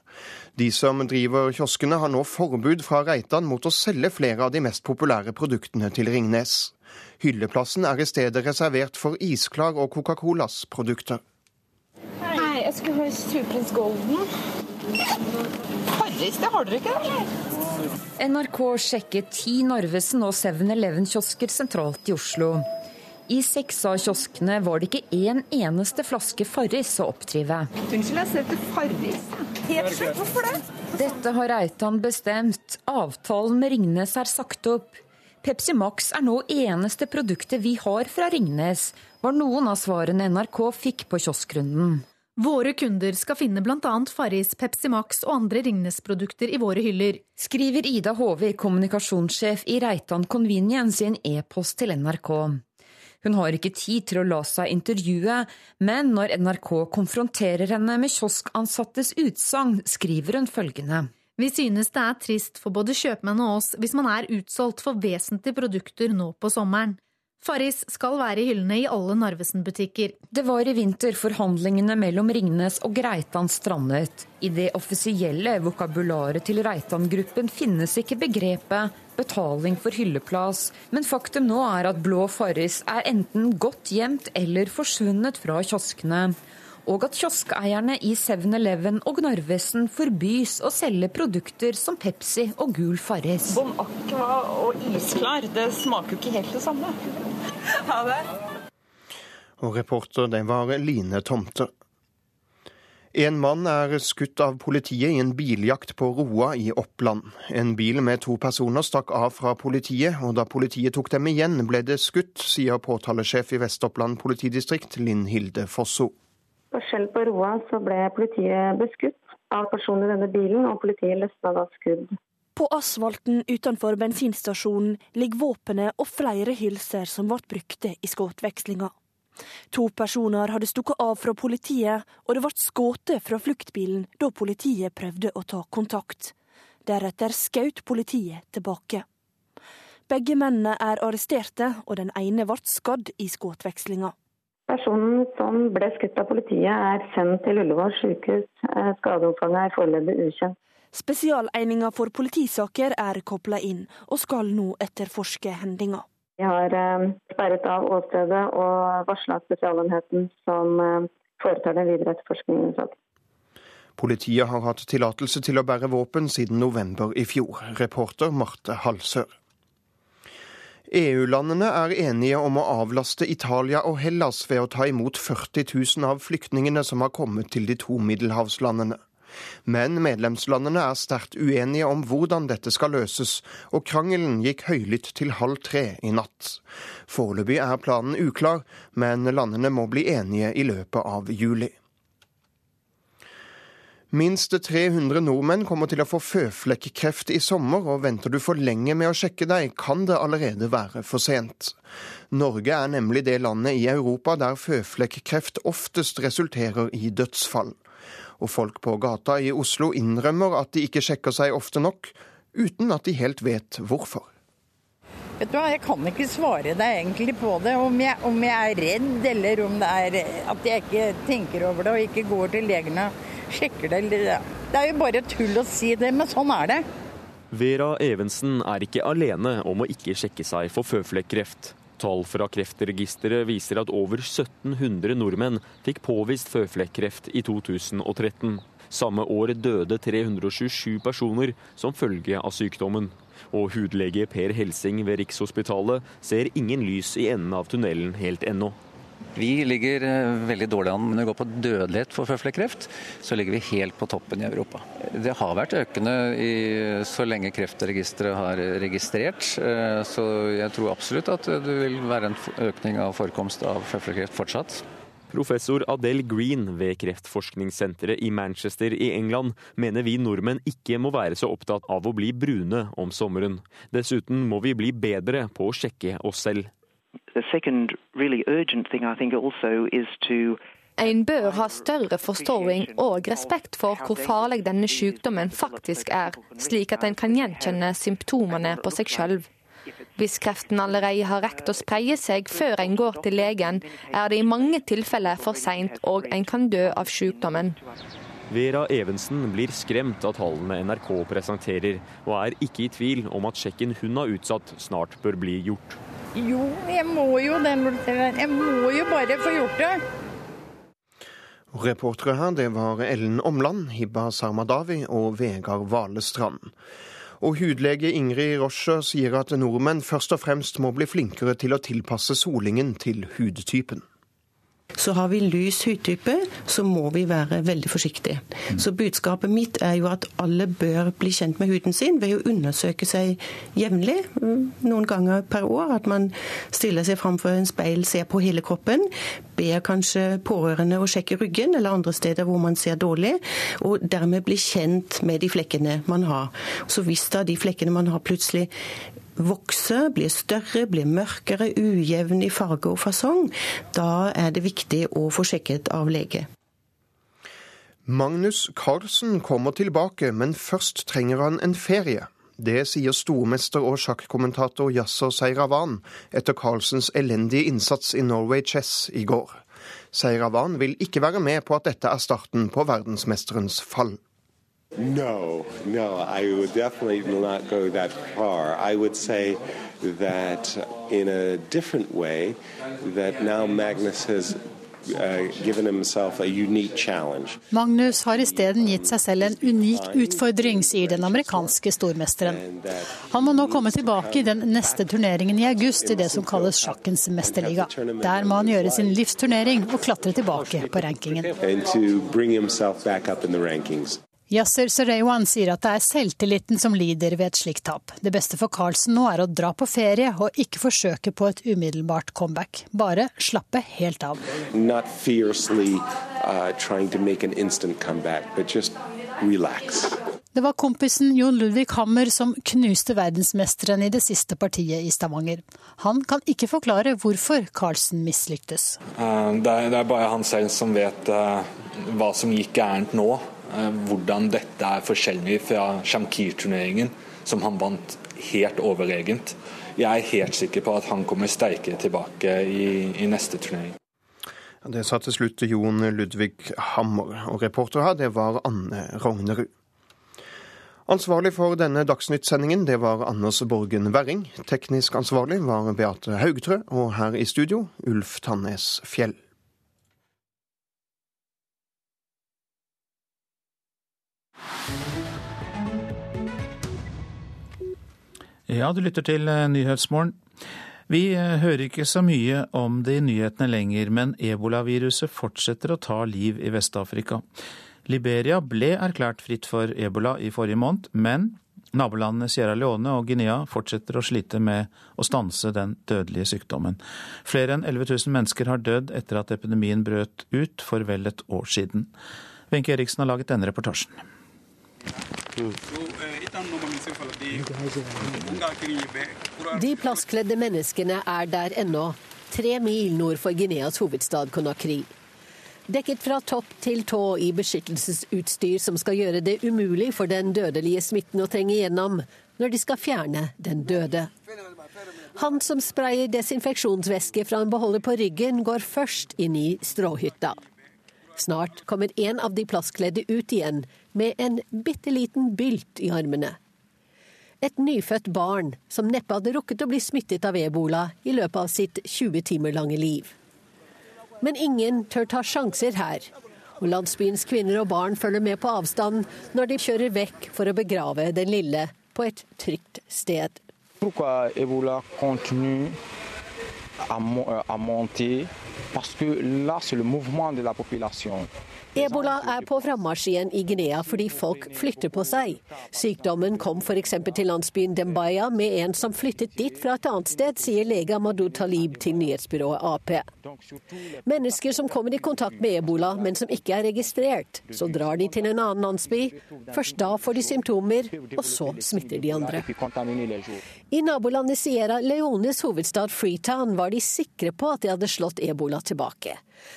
[SPEAKER 43] De som driver kioskene har nå forbud fra Reitan mot å selge flere av de mest populære produktene til Ringnes. Hylleplassen er i stedet reservert for Isklar og Coca-Colas produkter.
[SPEAKER 10] Hei, jeg skulle ha Superprins Golden. Farris, det har dere ikke? eller?
[SPEAKER 11] NRK sjekket ti Narvesen og 7-Eleven-kiosker sentralt i Oslo. I seks av kioskene var det ikke én eneste flaske Farris å oppdrive.
[SPEAKER 10] Unnskyld, jeg ser etter Farris. Helt sjukt, hvorfor det?
[SPEAKER 11] Dette har Reitan bestemt. Avtalen med Ringnes er sagt opp. Pepsi Max er nå eneste produktet vi har fra Ringnes, var noen av svarene NRK fikk på kioskrunden.
[SPEAKER 12] Våre kunder skal finne bl.a. Farris, Pepsi Max og andre Ringnes-produkter i våre hyller.
[SPEAKER 11] Skriver Ida Håvik, kommunikasjonssjef i Reitan Convenience i en e-post til NRK. Hun har ikke tid til å la seg intervjue, men når NRK konfronterer henne med kioskansattes utsagn, skriver hun følgende.
[SPEAKER 12] Vi synes det er trist for både kjøpmenn og oss hvis man er utsolgt for vesentlige produkter nå på sommeren. Farris skal være i hyllene i alle Narvesen-butikker.
[SPEAKER 11] Det var i vinter forhandlingene mellom Ringnes og Greitan strandet. I det offisielle vokabularet til Reitan-gruppen finnes ikke begrepet betaling for hylleplass, men faktum nå er at blå Farris er enten godt gjemt eller forsvunnet fra kioskene. Og at kioskeierne i 7-Eleven og Narvesen forbys å selge produkter som Pepsi og gul Farris.
[SPEAKER 10] Bon Aqua og isklar, det smaker jo ikke helt det samme. Ha det.
[SPEAKER 43] Og reporter, det var Line Tomter. En mann er skutt av politiet i en biljakt på Roa i Oppland. En bil med to personer stakk av fra politiet, og da politiet tok dem igjen, ble det skutt, sier påtalesjef i Vest-Oppland politidistrikt, Linn Hilde Fosso.
[SPEAKER 4] På Skjell på Roa så ble politiet beskutt av personen i denne bilen, og politiet løsna da skudd.
[SPEAKER 44] På asfalten utenfor bensinstasjonen ligger våpenet og flere hylser som ble brukte i skuddvekslinga. To personer hadde stukket av fra politiet, og det ble skutt fra fluktbilen da politiet prøvde å ta kontakt. Deretter skjøt politiet tilbake. Begge mennene er arresterte, og den ene ble skadd i skuddvekslinga.
[SPEAKER 4] Personen som ble skutt av politiet er sendt til Ullevål sykehus. Eh, Skadeomfanget er foreløpig ukjent.
[SPEAKER 44] Spesialeininga for politisaker er kobla inn, og skal nå etterforske hendinga.
[SPEAKER 4] Vi har eh, sperret av åstedet og varsla Spesialenheten som eh, foretar den videre etterforskningen i saken.
[SPEAKER 43] Politiet har hatt tillatelse til å bære våpen siden november i fjor. Reporter Marte Halsør. EU-landene er enige om å avlaste Italia og Hellas ved å ta imot 40 000 av flyktningene som har kommet til de to middelhavslandene. Men medlemslandene er sterkt uenige om hvordan dette skal løses, og krangelen gikk høylytt til halv tre i natt. Foreløpig er planen uklar, men landene må bli enige i løpet av juli. Minst 300 nordmenn kommer til å få føflekkreft i sommer, og venter du for lenge med å sjekke deg, kan det allerede være for sent. Norge er nemlig det landet i Europa der føflekkreft oftest resulterer i dødsfall. Og folk på gata i Oslo innrømmer at de ikke sjekker seg ofte nok, uten at de helt vet hvorfor.
[SPEAKER 45] Vet du hva, Jeg kan ikke svare deg egentlig på det, om jeg, om jeg er redd eller om det er at jeg ikke tenker over det og ikke går til legen og sjekker det. Eller, det er jo bare tull å si det, men sånn er det.
[SPEAKER 46] Vera Evensen er ikke alene om å ikke sjekke seg for føflekkreft. Tall fra Kreftregisteret viser at over 1700 nordmenn fikk påvist føflekkreft i 2013. Samme år døde 327 personer som følge av sykdommen. Og hudlege Per Helsing ved Rikshospitalet ser ingen lys i enden av tunnelen helt ennå.
[SPEAKER 36] Vi ligger eh, veldig dårlig an. Når det går på dødelighet for føflekkreft, så ligger vi helt på toppen i Europa. Det har vært økende i, så lenge Kreftregisteret har registrert. eh, Så jeg tror absolutt at det vil være en økning av forekomst av føflekkreft fortsatt.
[SPEAKER 44] Professor Adele Green ved kreftforskningssenteret i Manchester i England mener vi nordmenn ikke må være så opptatt av å bli brune om sommeren. Dessuten må vi bli bedre på å sjekke oss selv.
[SPEAKER 37] En bør ha større forståing og respekt for hvor farlig denne sykdommen faktisk er, slik at en kan gjenkjenne symptomene på seg selv. Hvis kreften allerede har rekt å spreie seg før en går til legen, er det i mange tilfeller for seint og en kan dø av sykdommen.
[SPEAKER 44] Vera Evensen blir skremt av tallene NRK presenterer, og er ikke i tvil om at sjekken hun har utsatt, snart bør bli gjort.
[SPEAKER 36] Jo, jeg må jo det. Jeg må jo bare få gjort det.
[SPEAKER 43] Reportere her, det var Ellen Omland, Hibba Sarmadawi og Vegard Valestrand. Og hudlege Ingrid Roscher sier at nordmenn først og fremst må bli flinkere til å tilpasse solingen til hudtypen.
[SPEAKER 38] Så har vi lys hudtype, så må vi være veldig forsiktige. Så budskapet mitt er jo at alle bør bli kjent med huden sin ved å undersøke seg jevnlig, noen ganger per år. At man stiller seg framfor en speil, ser på hele kroppen. Ber kanskje pårørende å sjekke ryggen eller andre steder hvor man ser dårlig, og dermed bli kjent med de flekkene man har. Så hvis da de flekkene man har plutselig vokser, blir større, blir mørkere, ujevn i farge og fasong, da er det viktig å få sjekket av lege.
[SPEAKER 43] Magnus Carlsen kommer tilbake, men først trenger han en ferie. Det sier stormester og sjakkommentator Yasser Seiravan etter Carlsens elendige innsats i Norway Chess i går. Seiravan vil ikke være med på at dette er starten på verdensmesterens fall.
[SPEAKER 17] No, no, I would definitely not go that far. I would say that in a different way, that now Magnus has uh,
[SPEAKER 18] Magnus har isteden gitt seg selv en unik utfordring, sier den amerikanske stormesteren. Han må nå komme tilbake i den neste turneringen i august i det som kalles sjakkens mesterliga. Der må han gjøre sin livsturnering og klatre tilbake på rankingen. Yasser Serewan sier at det er selvtilliten som lider ved et slikt tap. Det beste for Carlsen nå er å dra på ferie og ikke forsøke på et umiddelbart comeback. Bare slappe helt av. Fiercely, uh, comeback, det var kompisen Jon Ludvig Hammer som knuste verdensmesteren i det siste partiet i Stavanger. Han kan ikke forklare hvorfor Carlsen mislyktes.
[SPEAKER 19] Uh, det er bare han selv som vet uh, hva som gikk gærent nå. Eh, hvordan dette er forskjellig fra Shamkir-turneringen, som han vant helt overregent. Jeg er helt sikker på at han kommer sterkere tilbake i, i neste turnering.
[SPEAKER 43] Det sa til slutt Jon Ludvig Hammer, og reporter her det var Anne Rognerud. Ansvarlig for denne Dagsnytt-sendingen det var Anders Borgen Werring. Teknisk ansvarlig var Beate Haugtrø, og her i studio Ulf Tannes Fjell.
[SPEAKER 2] Ja, du lytter til eh, Nyhetsmorgen. Vi eh, hører ikke så mye om det i nyhetene lenger, men ebolaviruset fortsetter å ta liv i Vest-Afrika. Liberia ble erklært fritt for ebola i forrige måned, men nabolandene Sierra Leone og Guinea fortsetter å slite med å stanse den dødelige sykdommen. Flere enn 11 000 mennesker har dødd etter at epidemien brøt ut for vel et år siden. Wenche Eriksen har laget denne reportasjen.
[SPEAKER 47] De plastkledde menneskene er der ennå, tre mil nord for Guineas hovedstad Conakry. Dekket fra topp til tå i beskyttelsesutstyr som skal gjøre det umulig for den dødelige smitten å trenge gjennom når de skal fjerne den døde. Han som sprayer desinfeksjonsvæske fra en beholder på ryggen, går først inn i stråhytta. Snart kommer en av de plastkledde ut igjen med en bitte liten bylt i armene et nyfødt barn som neppe hadde rukket å bli smittet av ebola i løpet av sitt 20 timer lange liv. Men ingen tør ta sjanser her, og landsbyens kvinner og barn følger med på avstand når de kjører vekk for å begrave den lille på et trygt sted.
[SPEAKER 48] Ebola
[SPEAKER 49] à monter parce que là, c'est le mouvement de.
[SPEAKER 47] Ebola er på frammarsj igjen i Guinea fordi folk flytter på seg. Sykdommen kom f.eks. til landsbyen Dembaya med en som flyttet dit fra et annet sted, sier lege Amadou Talib til nyhetsbyrået Ap. Mennesker som kommer i kontakt med ebola, men som ikke er registrert. Så drar de til en annen landsby. Først da får de symptomer, og så smitter de andre. I nabolandet Sierra Leones hovedstad Freetown var de sikre på at de hadde slått ebola tilbake.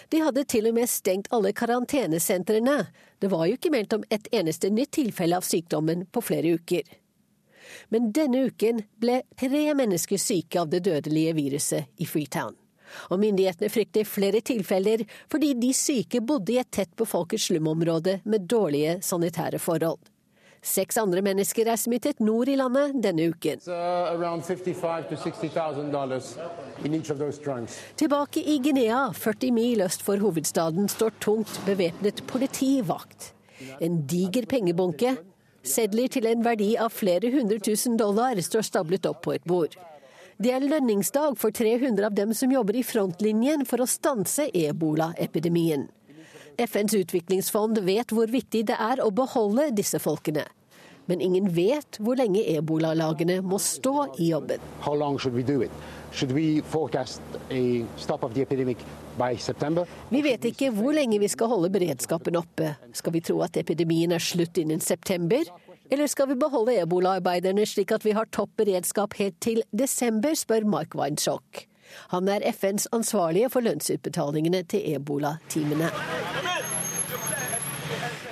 [SPEAKER 47] De hadde til og med stengt alle karantenesentrene. Det var jo ikke meldt om et eneste nytt tilfelle av sykdommen på flere uker. Men denne uken ble tre mennesker syke av det dødelige viruset i Freetown. Og myndighetene frykter flere tilfeller fordi de syke bodde i et tett befolket slumområde med dårlige sanitære forhold. Seks andre mennesker er smittet nord i landet denne uken. Tilbake i Guinea, 40 mil øst for hovedstaden, står tungt bevæpnet politivakt. En diger pengebunke, sedler til en verdi av flere hundre tusen dollar, står stablet opp på et bord. Det er lønningsdag for 300 av dem som jobber i frontlinjen for å stanse ebolaepidemien. FNs utviklingsfond vet hvor viktig det er å beholde disse folkene. Men ingen vet hvor lenge ebolalagene må stå i jobben. Vi vet ikke hvor lenge vi skal holde beredskapen oppe. Skal vi tro at epidemien er slutt innen september? Eller skal vi beholde ebolaarbeiderne slik at vi har topp beredskap helt til desember, spør Mark Weinschok. Han er FNs ansvarlige for lønnsutbetalingene til ebola-teamene.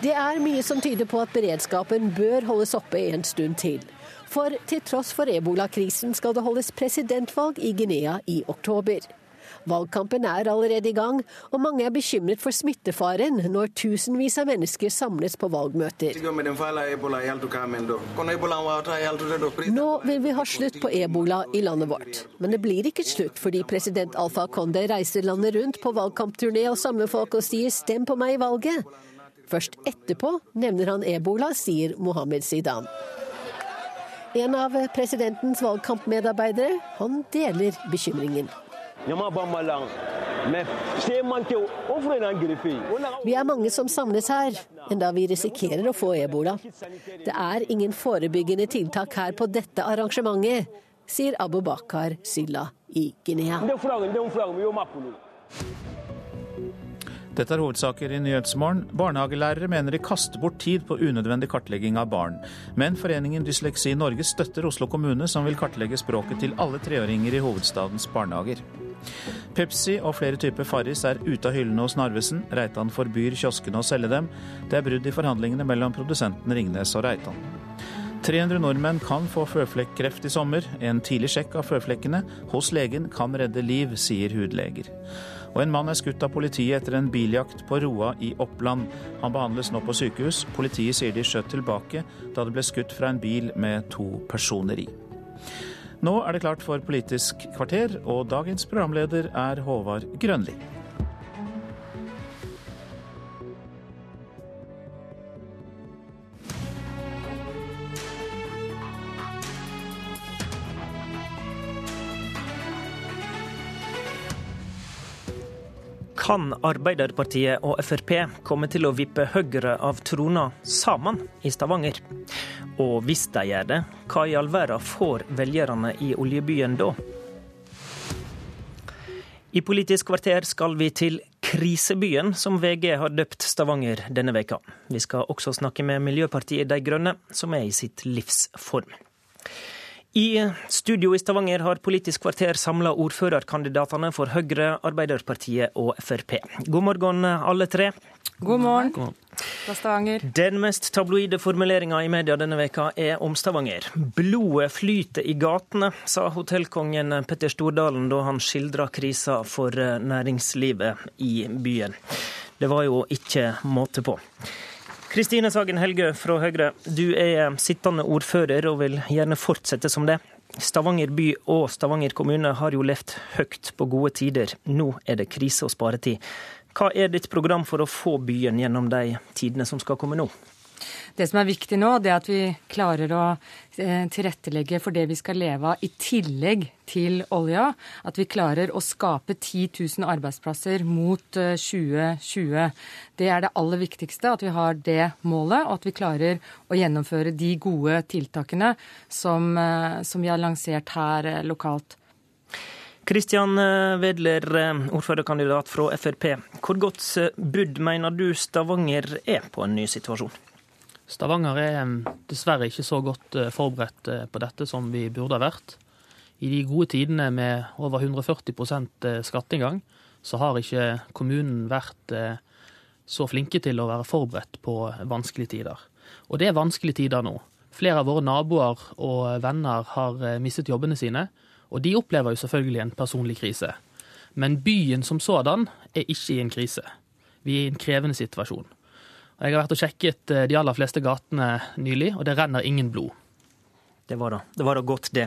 [SPEAKER 47] Det er mye som tyder på at beredskapen bør holdes oppe en stund til. For til tross for ebolakrisen skal det holdes presidentvalg i Guinea i oktober. Valgkampen er allerede i gang, og mange er bekymret for smittefaren når tusenvis av mennesker samles på valgmøter. Nå vil vi ha slutt på ebola i landet vårt. Men det blir ikke slutt fordi president Alfa Konde reiser landet rundt på valgkampturné og samler folk og sier 'stem på meg i valget'. Først etterpå nevner han ebola, sier Mohammed Zidan. En av presidentens valgkampmedarbeidere, han deler bekymringen. Vi er mange som samles her, enda vi risikerer å få ebola. Det er ingen forebyggende tiltak her på dette arrangementet, sier Abu Bakar Sylla i Guinea.
[SPEAKER 2] Dette er hovedsaker i Nyhetsmorgen. Barnehagelærere mener de kaster bort tid på unødvendig kartlegging av barn. Men Foreningen Dysleksi Norge støtter Oslo kommune, som vil kartlegge språket til alle treåringer i hovedstadens barnehager. Pepsi og flere typer Farris er ute av hyllene hos Narvesen. Reitan forbyr kioskene å selge dem. Det er brudd i forhandlingene mellom produsenten Ringnes og Reitan. 300 nordmenn kan få føflekkreft i sommer. En tidlig sjekk av føflekkene hos legen kan redde liv, sier hudleger. Og en mann er skutt av politiet etter en biljakt på Roa i Oppland. Han behandles nå på sykehus. Politiet sier de skjøt tilbake da det ble skutt fra en bil med to personer i. Nå er det klart for Politisk kvarter, og dagens programleder er Håvard Grønli.
[SPEAKER 50] Kan Arbeiderpartiet og Frp komme til å vippe Høyre av trona sammen i Stavanger? Og hvis de gjør det, hva i all verden får velgerne i oljebyen da? I Politisk kvarter skal vi til krisebyen, som VG har døpt Stavanger denne veka. Vi skal også snakke med Miljøpartiet De Grønne, som er i sitt livs form. I studio i Stavanger har Politisk kvarter samla ordførerkandidatene for Høyre, Arbeiderpartiet og Frp. God morgen, alle tre.
[SPEAKER 51] God morgen. Fra Stavanger.
[SPEAKER 50] Den mest tabloide formuleringa i media denne veka er om Stavanger. Blodet flyter i gatene, sa hotellkongen Petter Stordalen da han skildra krisa for næringslivet i byen. Det var jo ikke måte på. Kristine Sagen Helgø fra Høyre, du er sittende ordfører og vil gjerne fortsette som det. Stavanger by og Stavanger kommune har jo levd høyt på gode tider. Nå er det krise og sparetid. Hva er ditt program for å få byen gjennom de tidene som skal komme nå?
[SPEAKER 51] Det som er viktig nå, det er at vi klarer å eh, tilrettelegge for det vi skal leve av i tillegg til olja. At vi klarer å skape 10 000 arbeidsplasser mot 2020. Eh, det er det aller viktigste, at vi har det målet, og at vi klarer å gjennomføre de gode tiltakene som, eh, som vi har lansert her lokalt.
[SPEAKER 50] Kristian Wedler, ordførerkandidat fra Frp. Hvor godt budd mener du Stavanger er på en ny situasjon?
[SPEAKER 48] Stavanger er dessverre ikke så godt eh, forberedt eh, på dette som vi burde ha vært. I de gode tidene med over 140 eh, skatteinngang, så har ikke kommunen vært så flinke til å være forberedt på vanskelige tider. Og det er vanskelige tider nå. Flere av våre naboer og venner har mistet jobbene sine, og de opplever jo selvfølgelig en personlig krise. Men byen som sådan er ikke i en krise. Vi er i en krevende situasjon. Jeg har vært og sjekket eh, de aller fleste gatene nylig, og det renner ingen blod.
[SPEAKER 50] Det var da, det var da godt, det.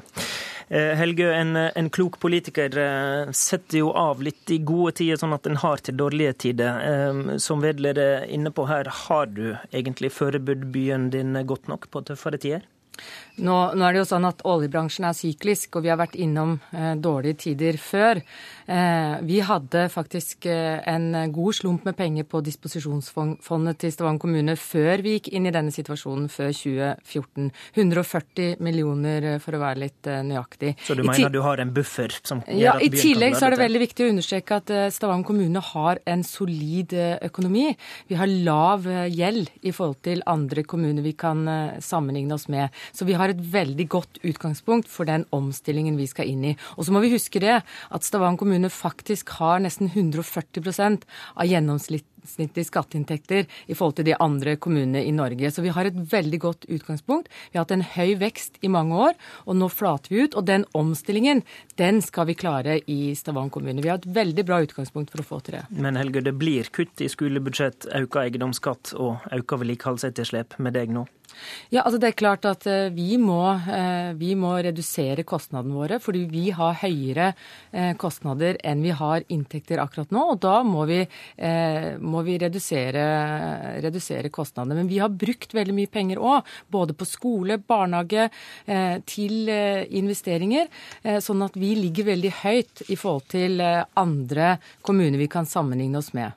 [SPEAKER 50] Helgø, Helge, en, en, klok politiker eh, setter jo av litt i gode tider, sånn at en har til dårlige tider. Som vedleder inne på her, har du egentlig forberedt byen din godt nok på tøffere tider?
[SPEAKER 51] Nå, nå, er det jo sånn at Oljebransjen er syklisk, og vi har vært innom eh, dårlige tider før. Eh, vi hadde faktisk eh, en god slump med penger på disposisjonsfondet til Stavanger kommune før vi gikk inn i denne situasjonen før 2014. 140 millioner, eh, for å være litt eh, nøyaktig.
[SPEAKER 50] Så du mener du har en buffer som gjør
[SPEAKER 51] ja,
[SPEAKER 50] at
[SPEAKER 51] I tillegg så er det veldig viktig å understreke at eh, Stavanger kommune har en solid økonomi. Vi har lav gjeld i forhold til andre kommuner vi kan sammenligne oss med. Så vi har har et veldig godt utgangspunkt for den omstillingen vi skal inn i. Og så må vi huske det, at Stavanger kommune faktisk har nesten 140% av gjennomsnittlige skatteinntekter i forhold til de andre kommunene i Norge. Så vi har et veldig godt utgangspunkt. Vi har hatt en høy vekst i mange år, og nå flater vi ut. Og den omstillingen, den skal vi klare i Stavanger kommune. Vi har et veldig bra utgangspunkt for å få til det.
[SPEAKER 50] Men Helge, det blir kutt i skolebudsjett, økt eiendomsskatt og økt vedlikeholdsetterslep med deg nå?
[SPEAKER 51] Ja, altså det er klart at eh, vi må, eh, vi må redusere kostnadene våre, fordi vi har høyere eh, kostnader enn vi har inntekter akkurat nå. Og da må vi, må vi redusere, redusere, kostnadene. Men vi har brukt veldig mye penger òg, både på skole, barnehage, til investeringer. Sånn at vi ligger veldig høyt i forhold til andre kommuner vi kan sammenligne oss med.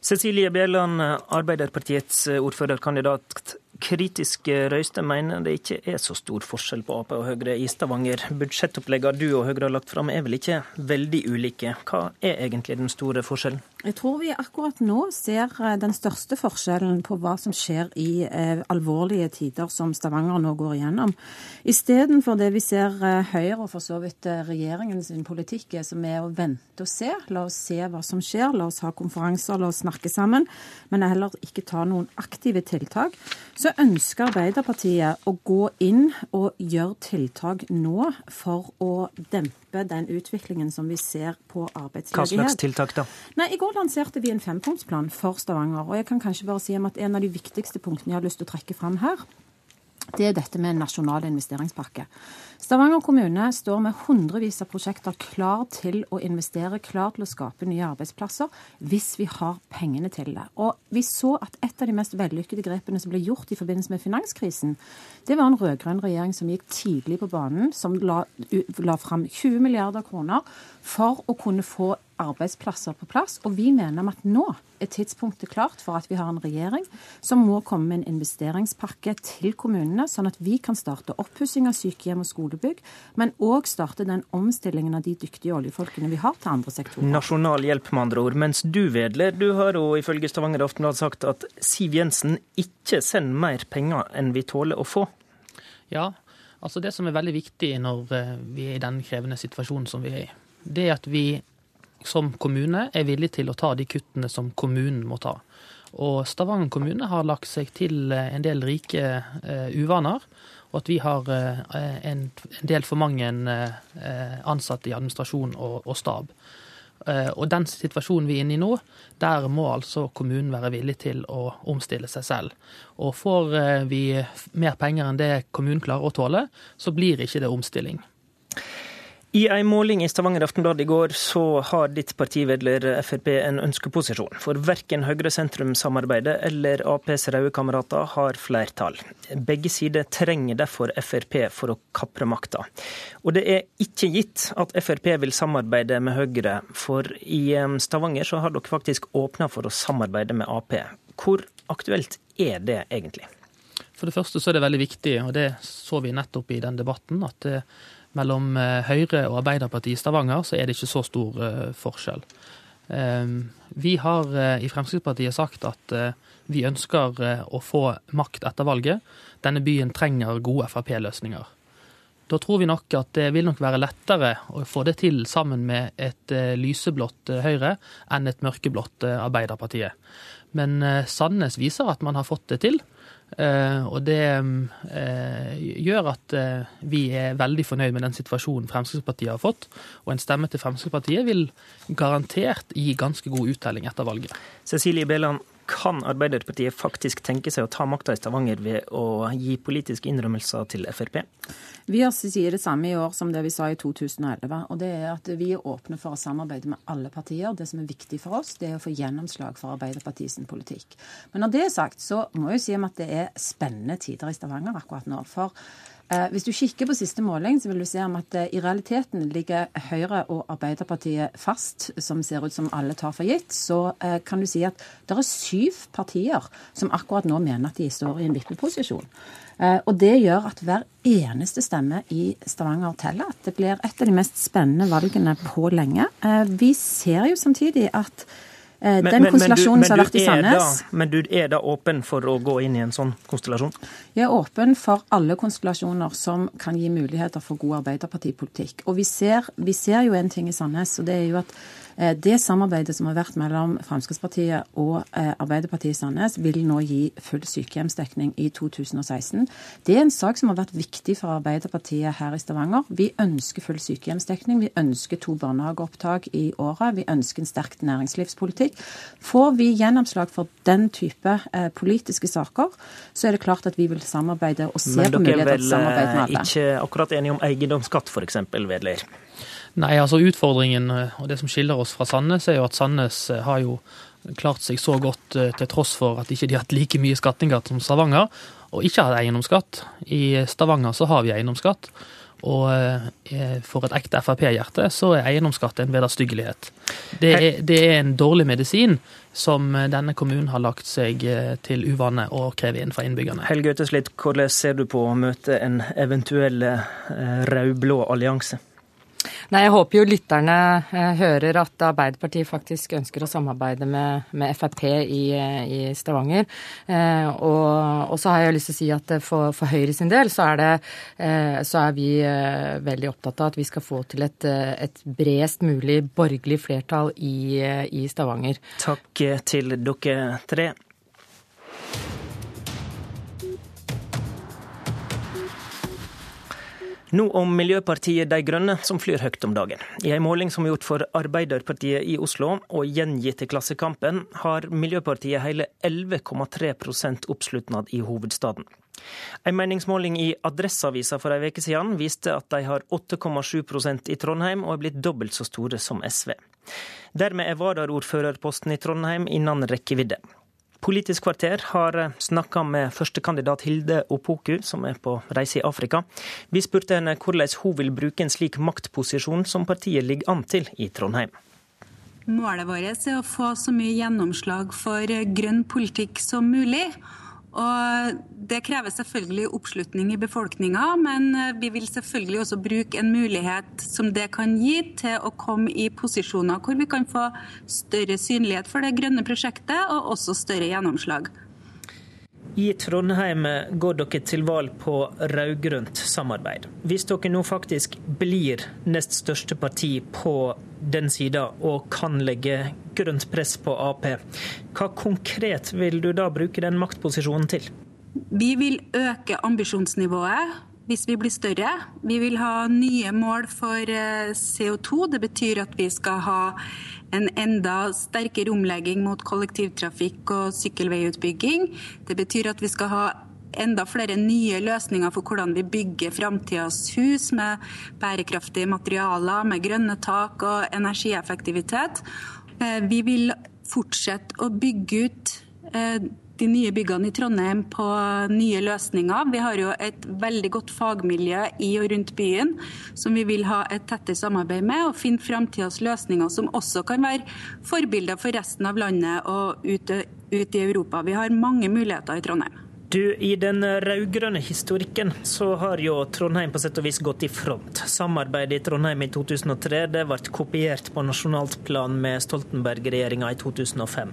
[SPEAKER 50] Cecilie Bjelland, Arbeiderpartiets ordførerkandidat kritiske røyster mener det ikke er så stor forskjell på Ap og Høyre i Stavanger. Budsjettoppleggene du og Høyre har lagt fram er vel ikke veldig ulike. Hva er egentlig den store forskjellen?
[SPEAKER 52] Jeg tror vi akkurat nå ser eh, den største forskjellen på hva som skjer i eh, alvorlige tider som Stavanger nå går igjennom. Istedenfor det vi ser eh, Høyre og for så vidt eh, regjeringen sin politikk er, som er å vente og se. La oss se hva som skjer, la oss ha konferanser, la oss snakke sammen. Men heller ikke ta noen aktive tiltak. Så ønsker Arbeiderpartiet å gå inn og gjøre tiltak nå for å dempe dempe den utviklingen som vi ser på arbeidsledighet.
[SPEAKER 50] Hva slags tiltak da?
[SPEAKER 52] Nei, I går lanserte vi en fempunktsplan for Stavanger. og jeg kan kanskje bare si om at En av de viktigste punktene jeg har lyst til å trekke fram her, det er dette med en nasjonal investeringspakke. Stavanger kommune står med hundrevis av prosjekter klar til å investere, klar til å skape nye arbeidsplasser, hvis vi har pengene til det. Og vi så at et av de mest vellykkede grepene som ble gjort i forbindelse med finanskrisen, det var en rød-grønn regjering som gikk tidlig på banen, som la, la fram 20 milliarder kroner for å kunne få arbeidsplasser på plass. Og vi mener at nå er tidspunktet klart for at vi har en regjering som må komme med en investeringspakke til kommunene, sånn at vi kan starte oppussing av sykehjem og skolebygg, men òg starte den omstillingen av de dyktige oljefolkene vi har til andre sektorer.
[SPEAKER 50] Nasjonal hjelp, med andre ord. Mens du, Vedler, du har jo ifølge Stavanger Aftenblad sagt at Siv Jensen ikke sender mer penger enn vi tåler å få.
[SPEAKER 48] Ja, altså det som er veldig viktig når eh, vi er i den krevende situasjonen som vi er i, det er at vi som kommune er villig til å ta de kuttene som kommunen må ta. Og Stavanger kommune har lagt seg til eh, en del rike uh, uvaner. Og at vi har uh, en, del for mange ansatte i administrasjon og stab. Og den situasjonen vi er inne i nå, der må altså kommunen være villig til å omstille seg selv. Og får vi mer penger enn det kommunen klarer å tåle, så blir ikke det omstilling.
[SPEAKER 50] I en måling i Stavanger Aftenblad i går så har ditt partivedler Frp en ønskeposisjon. For verken Høyre-sentrum-samarbeidet eller Aps røde kamerater har flertall. Begge sider trenger derfor Frp for å kapre makta. Og det er ikke gitt at Frp vil samarbeide med Høyre, for i Stavanger så har dere faktisk åpna for å samarbeide med Ap. Hvor aktuelt er det egentlig?
[SPEAKER 48] For det første så er det veldig viktig, og det så vi nettopp i den debatten, at mellom eh, Høyre og Arbeiderpartiet i Stavanger så er det ikke så stor eh, forskjell. Ehm, vi har eh, i Fremskrittspartiet sagt at vi ønsker å få makt etter valget. Denne byen trenger gode Frp-løsninger. Da tror vi nok at det vil nok være lettere å få det til sammen med et lyseblått Høyre enn et mørkeblått Arbeiderpartiet. Men Sandnes viser at man har fått det til. Uh, og det uh, gjør at uh, vi er veldig fornøyd med den situasjonen Fremskrittspartiet har fått. Og en stemme til Fremskrittspartiet vil garantert gi ganske god uttelling etter valget.
[SPEAKER 50] Cecilie Beland, kan Arbeiderpartiet faktisk tenke seg å ta makta i Stavanger ved å gi politiske innrømmelser til Frp?
[SPEAKER 52] Vi sier det samme i år som det vi sa i 2011. og det er at Vi er åpne for å samarbeide med alle partier. Det som er viktig for oss, det er å få gjennomslag for Arbeiderpartiets politikk. Men når det er sagt, så må jeg si at det er spennende tider i Stavanger akkurat nå. For hvis du kikker på siste måling, så vil du se om at eh, i realiteten ligger Høyre og Arbeiderpartiet fast, som ser ut som alle tar for gitt. Så eh, kan du si at det er syv partier som akkurat nå mener at de står i en vippeposisjon. Og det gjør at hver eneste stemme i Stavanger teller. At Det blir et av de mest spennende valgene på lenge. Vi ser jo samtidig at Eh, den men, konstellasjonen som har vært i Sandnes.
[SPEAKER 50] Da, men du er da åpen for å gå inn i en sånn konstellasjon?
[SPEAKER 52] Jeg er åpen for alle konstellasjoner som kan gi muligheter for god arbeiderpartipolitikk. Og vi ser, vi ser jo en ting i Sandnes, og det er jo at Eh, det samarbeidet som har vært mellom Fremskrittspartiet og eh, Arbeiderpartiet i Sandnes, vil nå gi full sykehjemsdekning i 2016. Det er en sak som har vært viktig for Arbeiderpartiet her i Stavanger. Vi ønsker full sykehjemsdekning. Vi ønsker to barnehageopptak i året. Vi ønsker en sterk næringslivspolitikk. Får vi gjennomslag for den type eh, politiske saker, så er det klart at vi vil samarbeide og se på muligheter til samarbeid med alle.
[SPEAKER 50] Men dere er vel ikke akkurat enige om eiendomsskatt f.eks., Vedler?
[SPEAKER 48] Nei, altså utfordringen eh, og det som skiller oss fra Sandnes, er jo at Sandnes eh, har jo klart seg så godt eh, til tross for at ikke de har hatt like mye skattingatt som Stavanger, og ikke har eiendomsskatt. I Stavanger så har vi eiendomsskatt. Og for et ekte Frp-hjerte så er eiendomsskatt en vederstyggelighet. Det det er en dårlig medisin som denne kommunen har lagt seg til uvane å kreve inn fra innbyggerne.
[SPEAKER 50] Helge Øteslitt, hvordan ser du på å møte en eventuell rød-blå allianse?
[SPEAKER 51] Nei, Jeg håper jo lytterne eh, hører at Arbeiderpartiet faktisk ønsker å samarbeide med, med Frp i, i Stavanger. Eh, og, og, så har jeg lyst til å si at for, for Høyre sin del så er, det, eh, så er vi eh, veldig opptatt av at vi skal få til et, eh, et bredest mulig borgerlig flertall i, eh, i Stavanger.
[SPEAKER 50] Takk til dere tre. Nå om Miljøpartiet De Grønne, som flyr høyt om dagen. I en måling som er gjort for Arbeiderpartiet i Oslo og gjengitt i Klassekampen, har Miljøpartiet hele 11,3% oppslutnad i hovedstaden. En meningsmåling i Adresseavisa for en uke siden viste at de har 8,7% i Trondheim og er blitt dobbelt så store som SV. Dermed er varaordførerposten i Trondheim innen rekkevidde. Politisk kvarter har snakka med førstekandidat Hilde Opoku, som er på reise i Afrika. Vi spurte henne hvordan hun vil bruke en slik maktposisjon som partiet ligger an til i Trondheim.
[SPEAKER 53] Målet vårt er å få så mye gjennomslag for grønn politikk som mulig. Og Det krever selvfølgelig oppslutning i befolkninga, men eh, vi vil selvfølgelig også bruke en mulighet som det kan gi, til å komme i posisjoner hvor vi kan få større synlighet for det grønne prosjektet, og også større gjennomslag.
[SPEAKER 50] I Trondheim går dere til valg på rød-grønt samarbeid. Hvis dere nå faktisk blir nest største parti på den sida og kan legge grønt press på Ap, hva konkret vil du da bruke den maktposisjonen til?
[SPEAKER 53] Vi vil øke ambisjonsnivået hvis vi blir større. Vi vil ha nye mål for eh, CO2. Det betyr at vi skal ha en enda sterkere omlegging mot kollektivtrafikk og sykkelveiutbygging. Det betyr at vi skal ha enda flere nye løsninger for hvordan vi bygger framtidas hus med bærekraftige materialer, med grønne tak og energieffektivitet. Eh, vi vil fortsette å bygge ut eh, de nye byggene i Trondheim på nye løsninger. Vi har jo et veldig godt fagmiljø i og rundt byen som vi vil ha et tettere samarbeid med, og finne framtidas løsninger som også kan være forbilder for resten av landet og ute, ut i Europa. Vi har mange muligheter i Trondheim.
[SPEAKER 50] Du, I den rød-grønne historikken så har jo Trondheim på sett og vis gått i front. Samarbeidet i Trondheim i 2003 det ble kopiert på nasjonalt plan med Stoltenberg-regjeringa i 2005.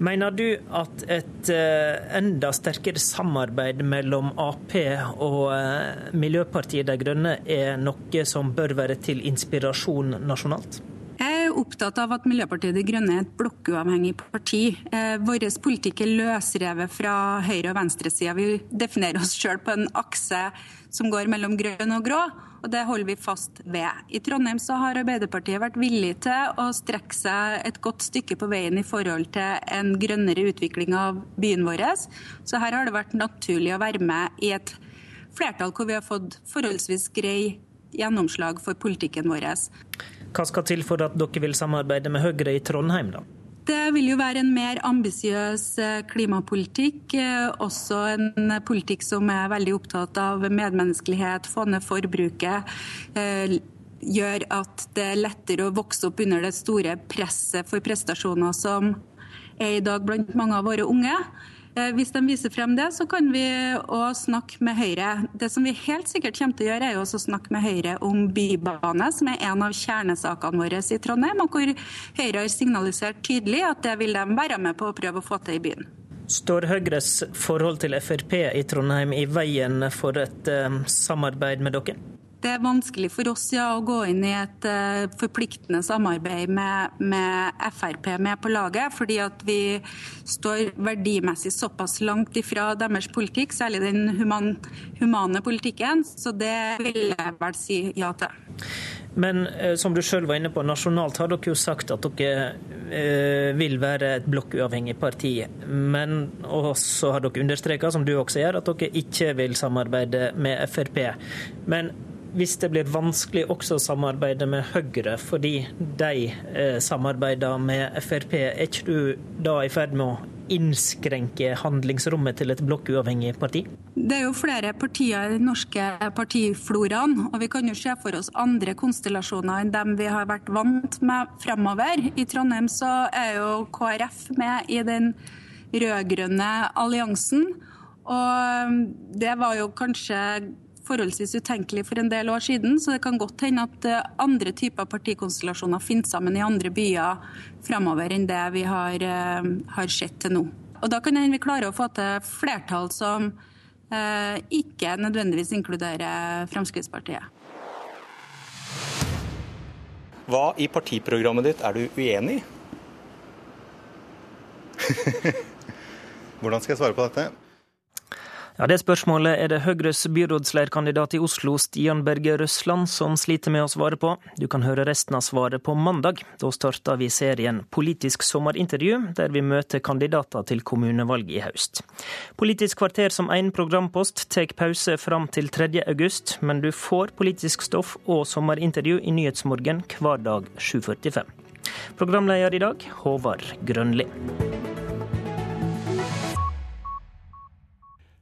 [SPEAKER 50] Mener du at et uh, enda sterkere samarbeid mellom Ap og uh, Miljøpartiet De Grønne er noe som bør være til inspirasjon nasjonalt?
[SPEAKER 53] Jeg er opptatt av at Miljøpartiet De Grønne er et blokkuavhengig parti. Eh, vår politikk er løsrevet fra høyre- og venstresida. Vi definerer oss sjøl på en akse som går mellom grønn og grå, og det holder vi fast ved. I Trondheim så har Arbeiderpartiet vært villig til å strekke seg et godt stykke på veien i forhold til en grønnere utvikling av byen vår. Så her har det vært naturlig å være med i et flertall hvor vi har fått forholdsvis grei gjennomslag for politikken vår.
[SPEAKER 50] Hva skal til for at dere vil samarbeide med Høyre i Trondheim, da?
[SPEAKER 53] Det vil jo være en mer ambisiøs eh, klimapolitikk. Eh, også en politikk som er veldig opptatt av medmenneskelighet, få ned forbruket. Eh, gjør at det er lettere å vokse opp under det store presset for prestasjoner som er i dag blant mange av våre unge. Eh, hvis de viser frem det, så kan vi òg snakke med Høyre. Det som vi helt sikkert kommer til å gjøre, er jo å snakke med Høyre om bybane, som er en av kjernesakene våre i Trondheim, og hvor Høyre har signalisert tydelig at det vil de være med på å prøve å få til i byen.
[SPEAKER 50] Står Høyres forhold til Frp i Trondheim i veien for et um, samarbeid med dere?
[SPEAKER 53] Det er vanskelig for oss ja, å gå inn i et uh, forpliktende samarbeid med, med, Frp med på laget, fordi at vi står verdimessig såpass langt ifra deres politikk, særlig den human, humane politikken. Så det vil jeg vel si ja til.
[SPEAKER 50] Men uh, som du sjøl var inne på, nasjonalt har dere jo sagt at dere uh, vil være et blokkuavhengig parti. Men også har dere understreka, som du også gjør, at dere ikke vil samarbeide med Frp. Men hvis det blir vanskelig også å samarbeide med Høyre, fordi de eh, samarbeider med Frp, er ikke du da i ferd med å innskrenke handlingsrommet til et blokkuavhengig parti?
[SPEAKER 53] Det er jo flere partier i den norske partifloraen, og vi kan jo se for oss andre konstellasjoner enn dem vi har vært vant med fremover. I Trondheim så er jo KrF med i den rød-grønne alliansen, og det var jo kanskje forholdsvis utenkelig for en del år siden, så det kan godt hende at eh, andre typer partikonstellasjoner finner sammen i andre byer fremover enn det vi har, eh, har sett til nå. Og Da kan vi klare å få til flertall som eh, ikke nødvendigvis inkluderer Fremskrittspartiet.
[SPEAKER 54] Hva i partiprogrammet ditt er du uenig i? Hvordan skal jeg svare på dette?
[SPEAKER 50] Ja, Det spørsmålet er det Høyres byrådslederkandidat i Oslo, Stian Berge Røsland, som sliter med å svare på. Du kan høre resten av svaret på mandag. Da starter vi serien Politisk sommerintervju, der vi møter kandidater til kommunevalget i høst. Politisk kvarter som én programpost tar pause fram til 3. august, men du får politisk stoff og sommerintervju i Nyhetsmorgen hver dag 7.45. Programleder i dag, Håvard Grønli.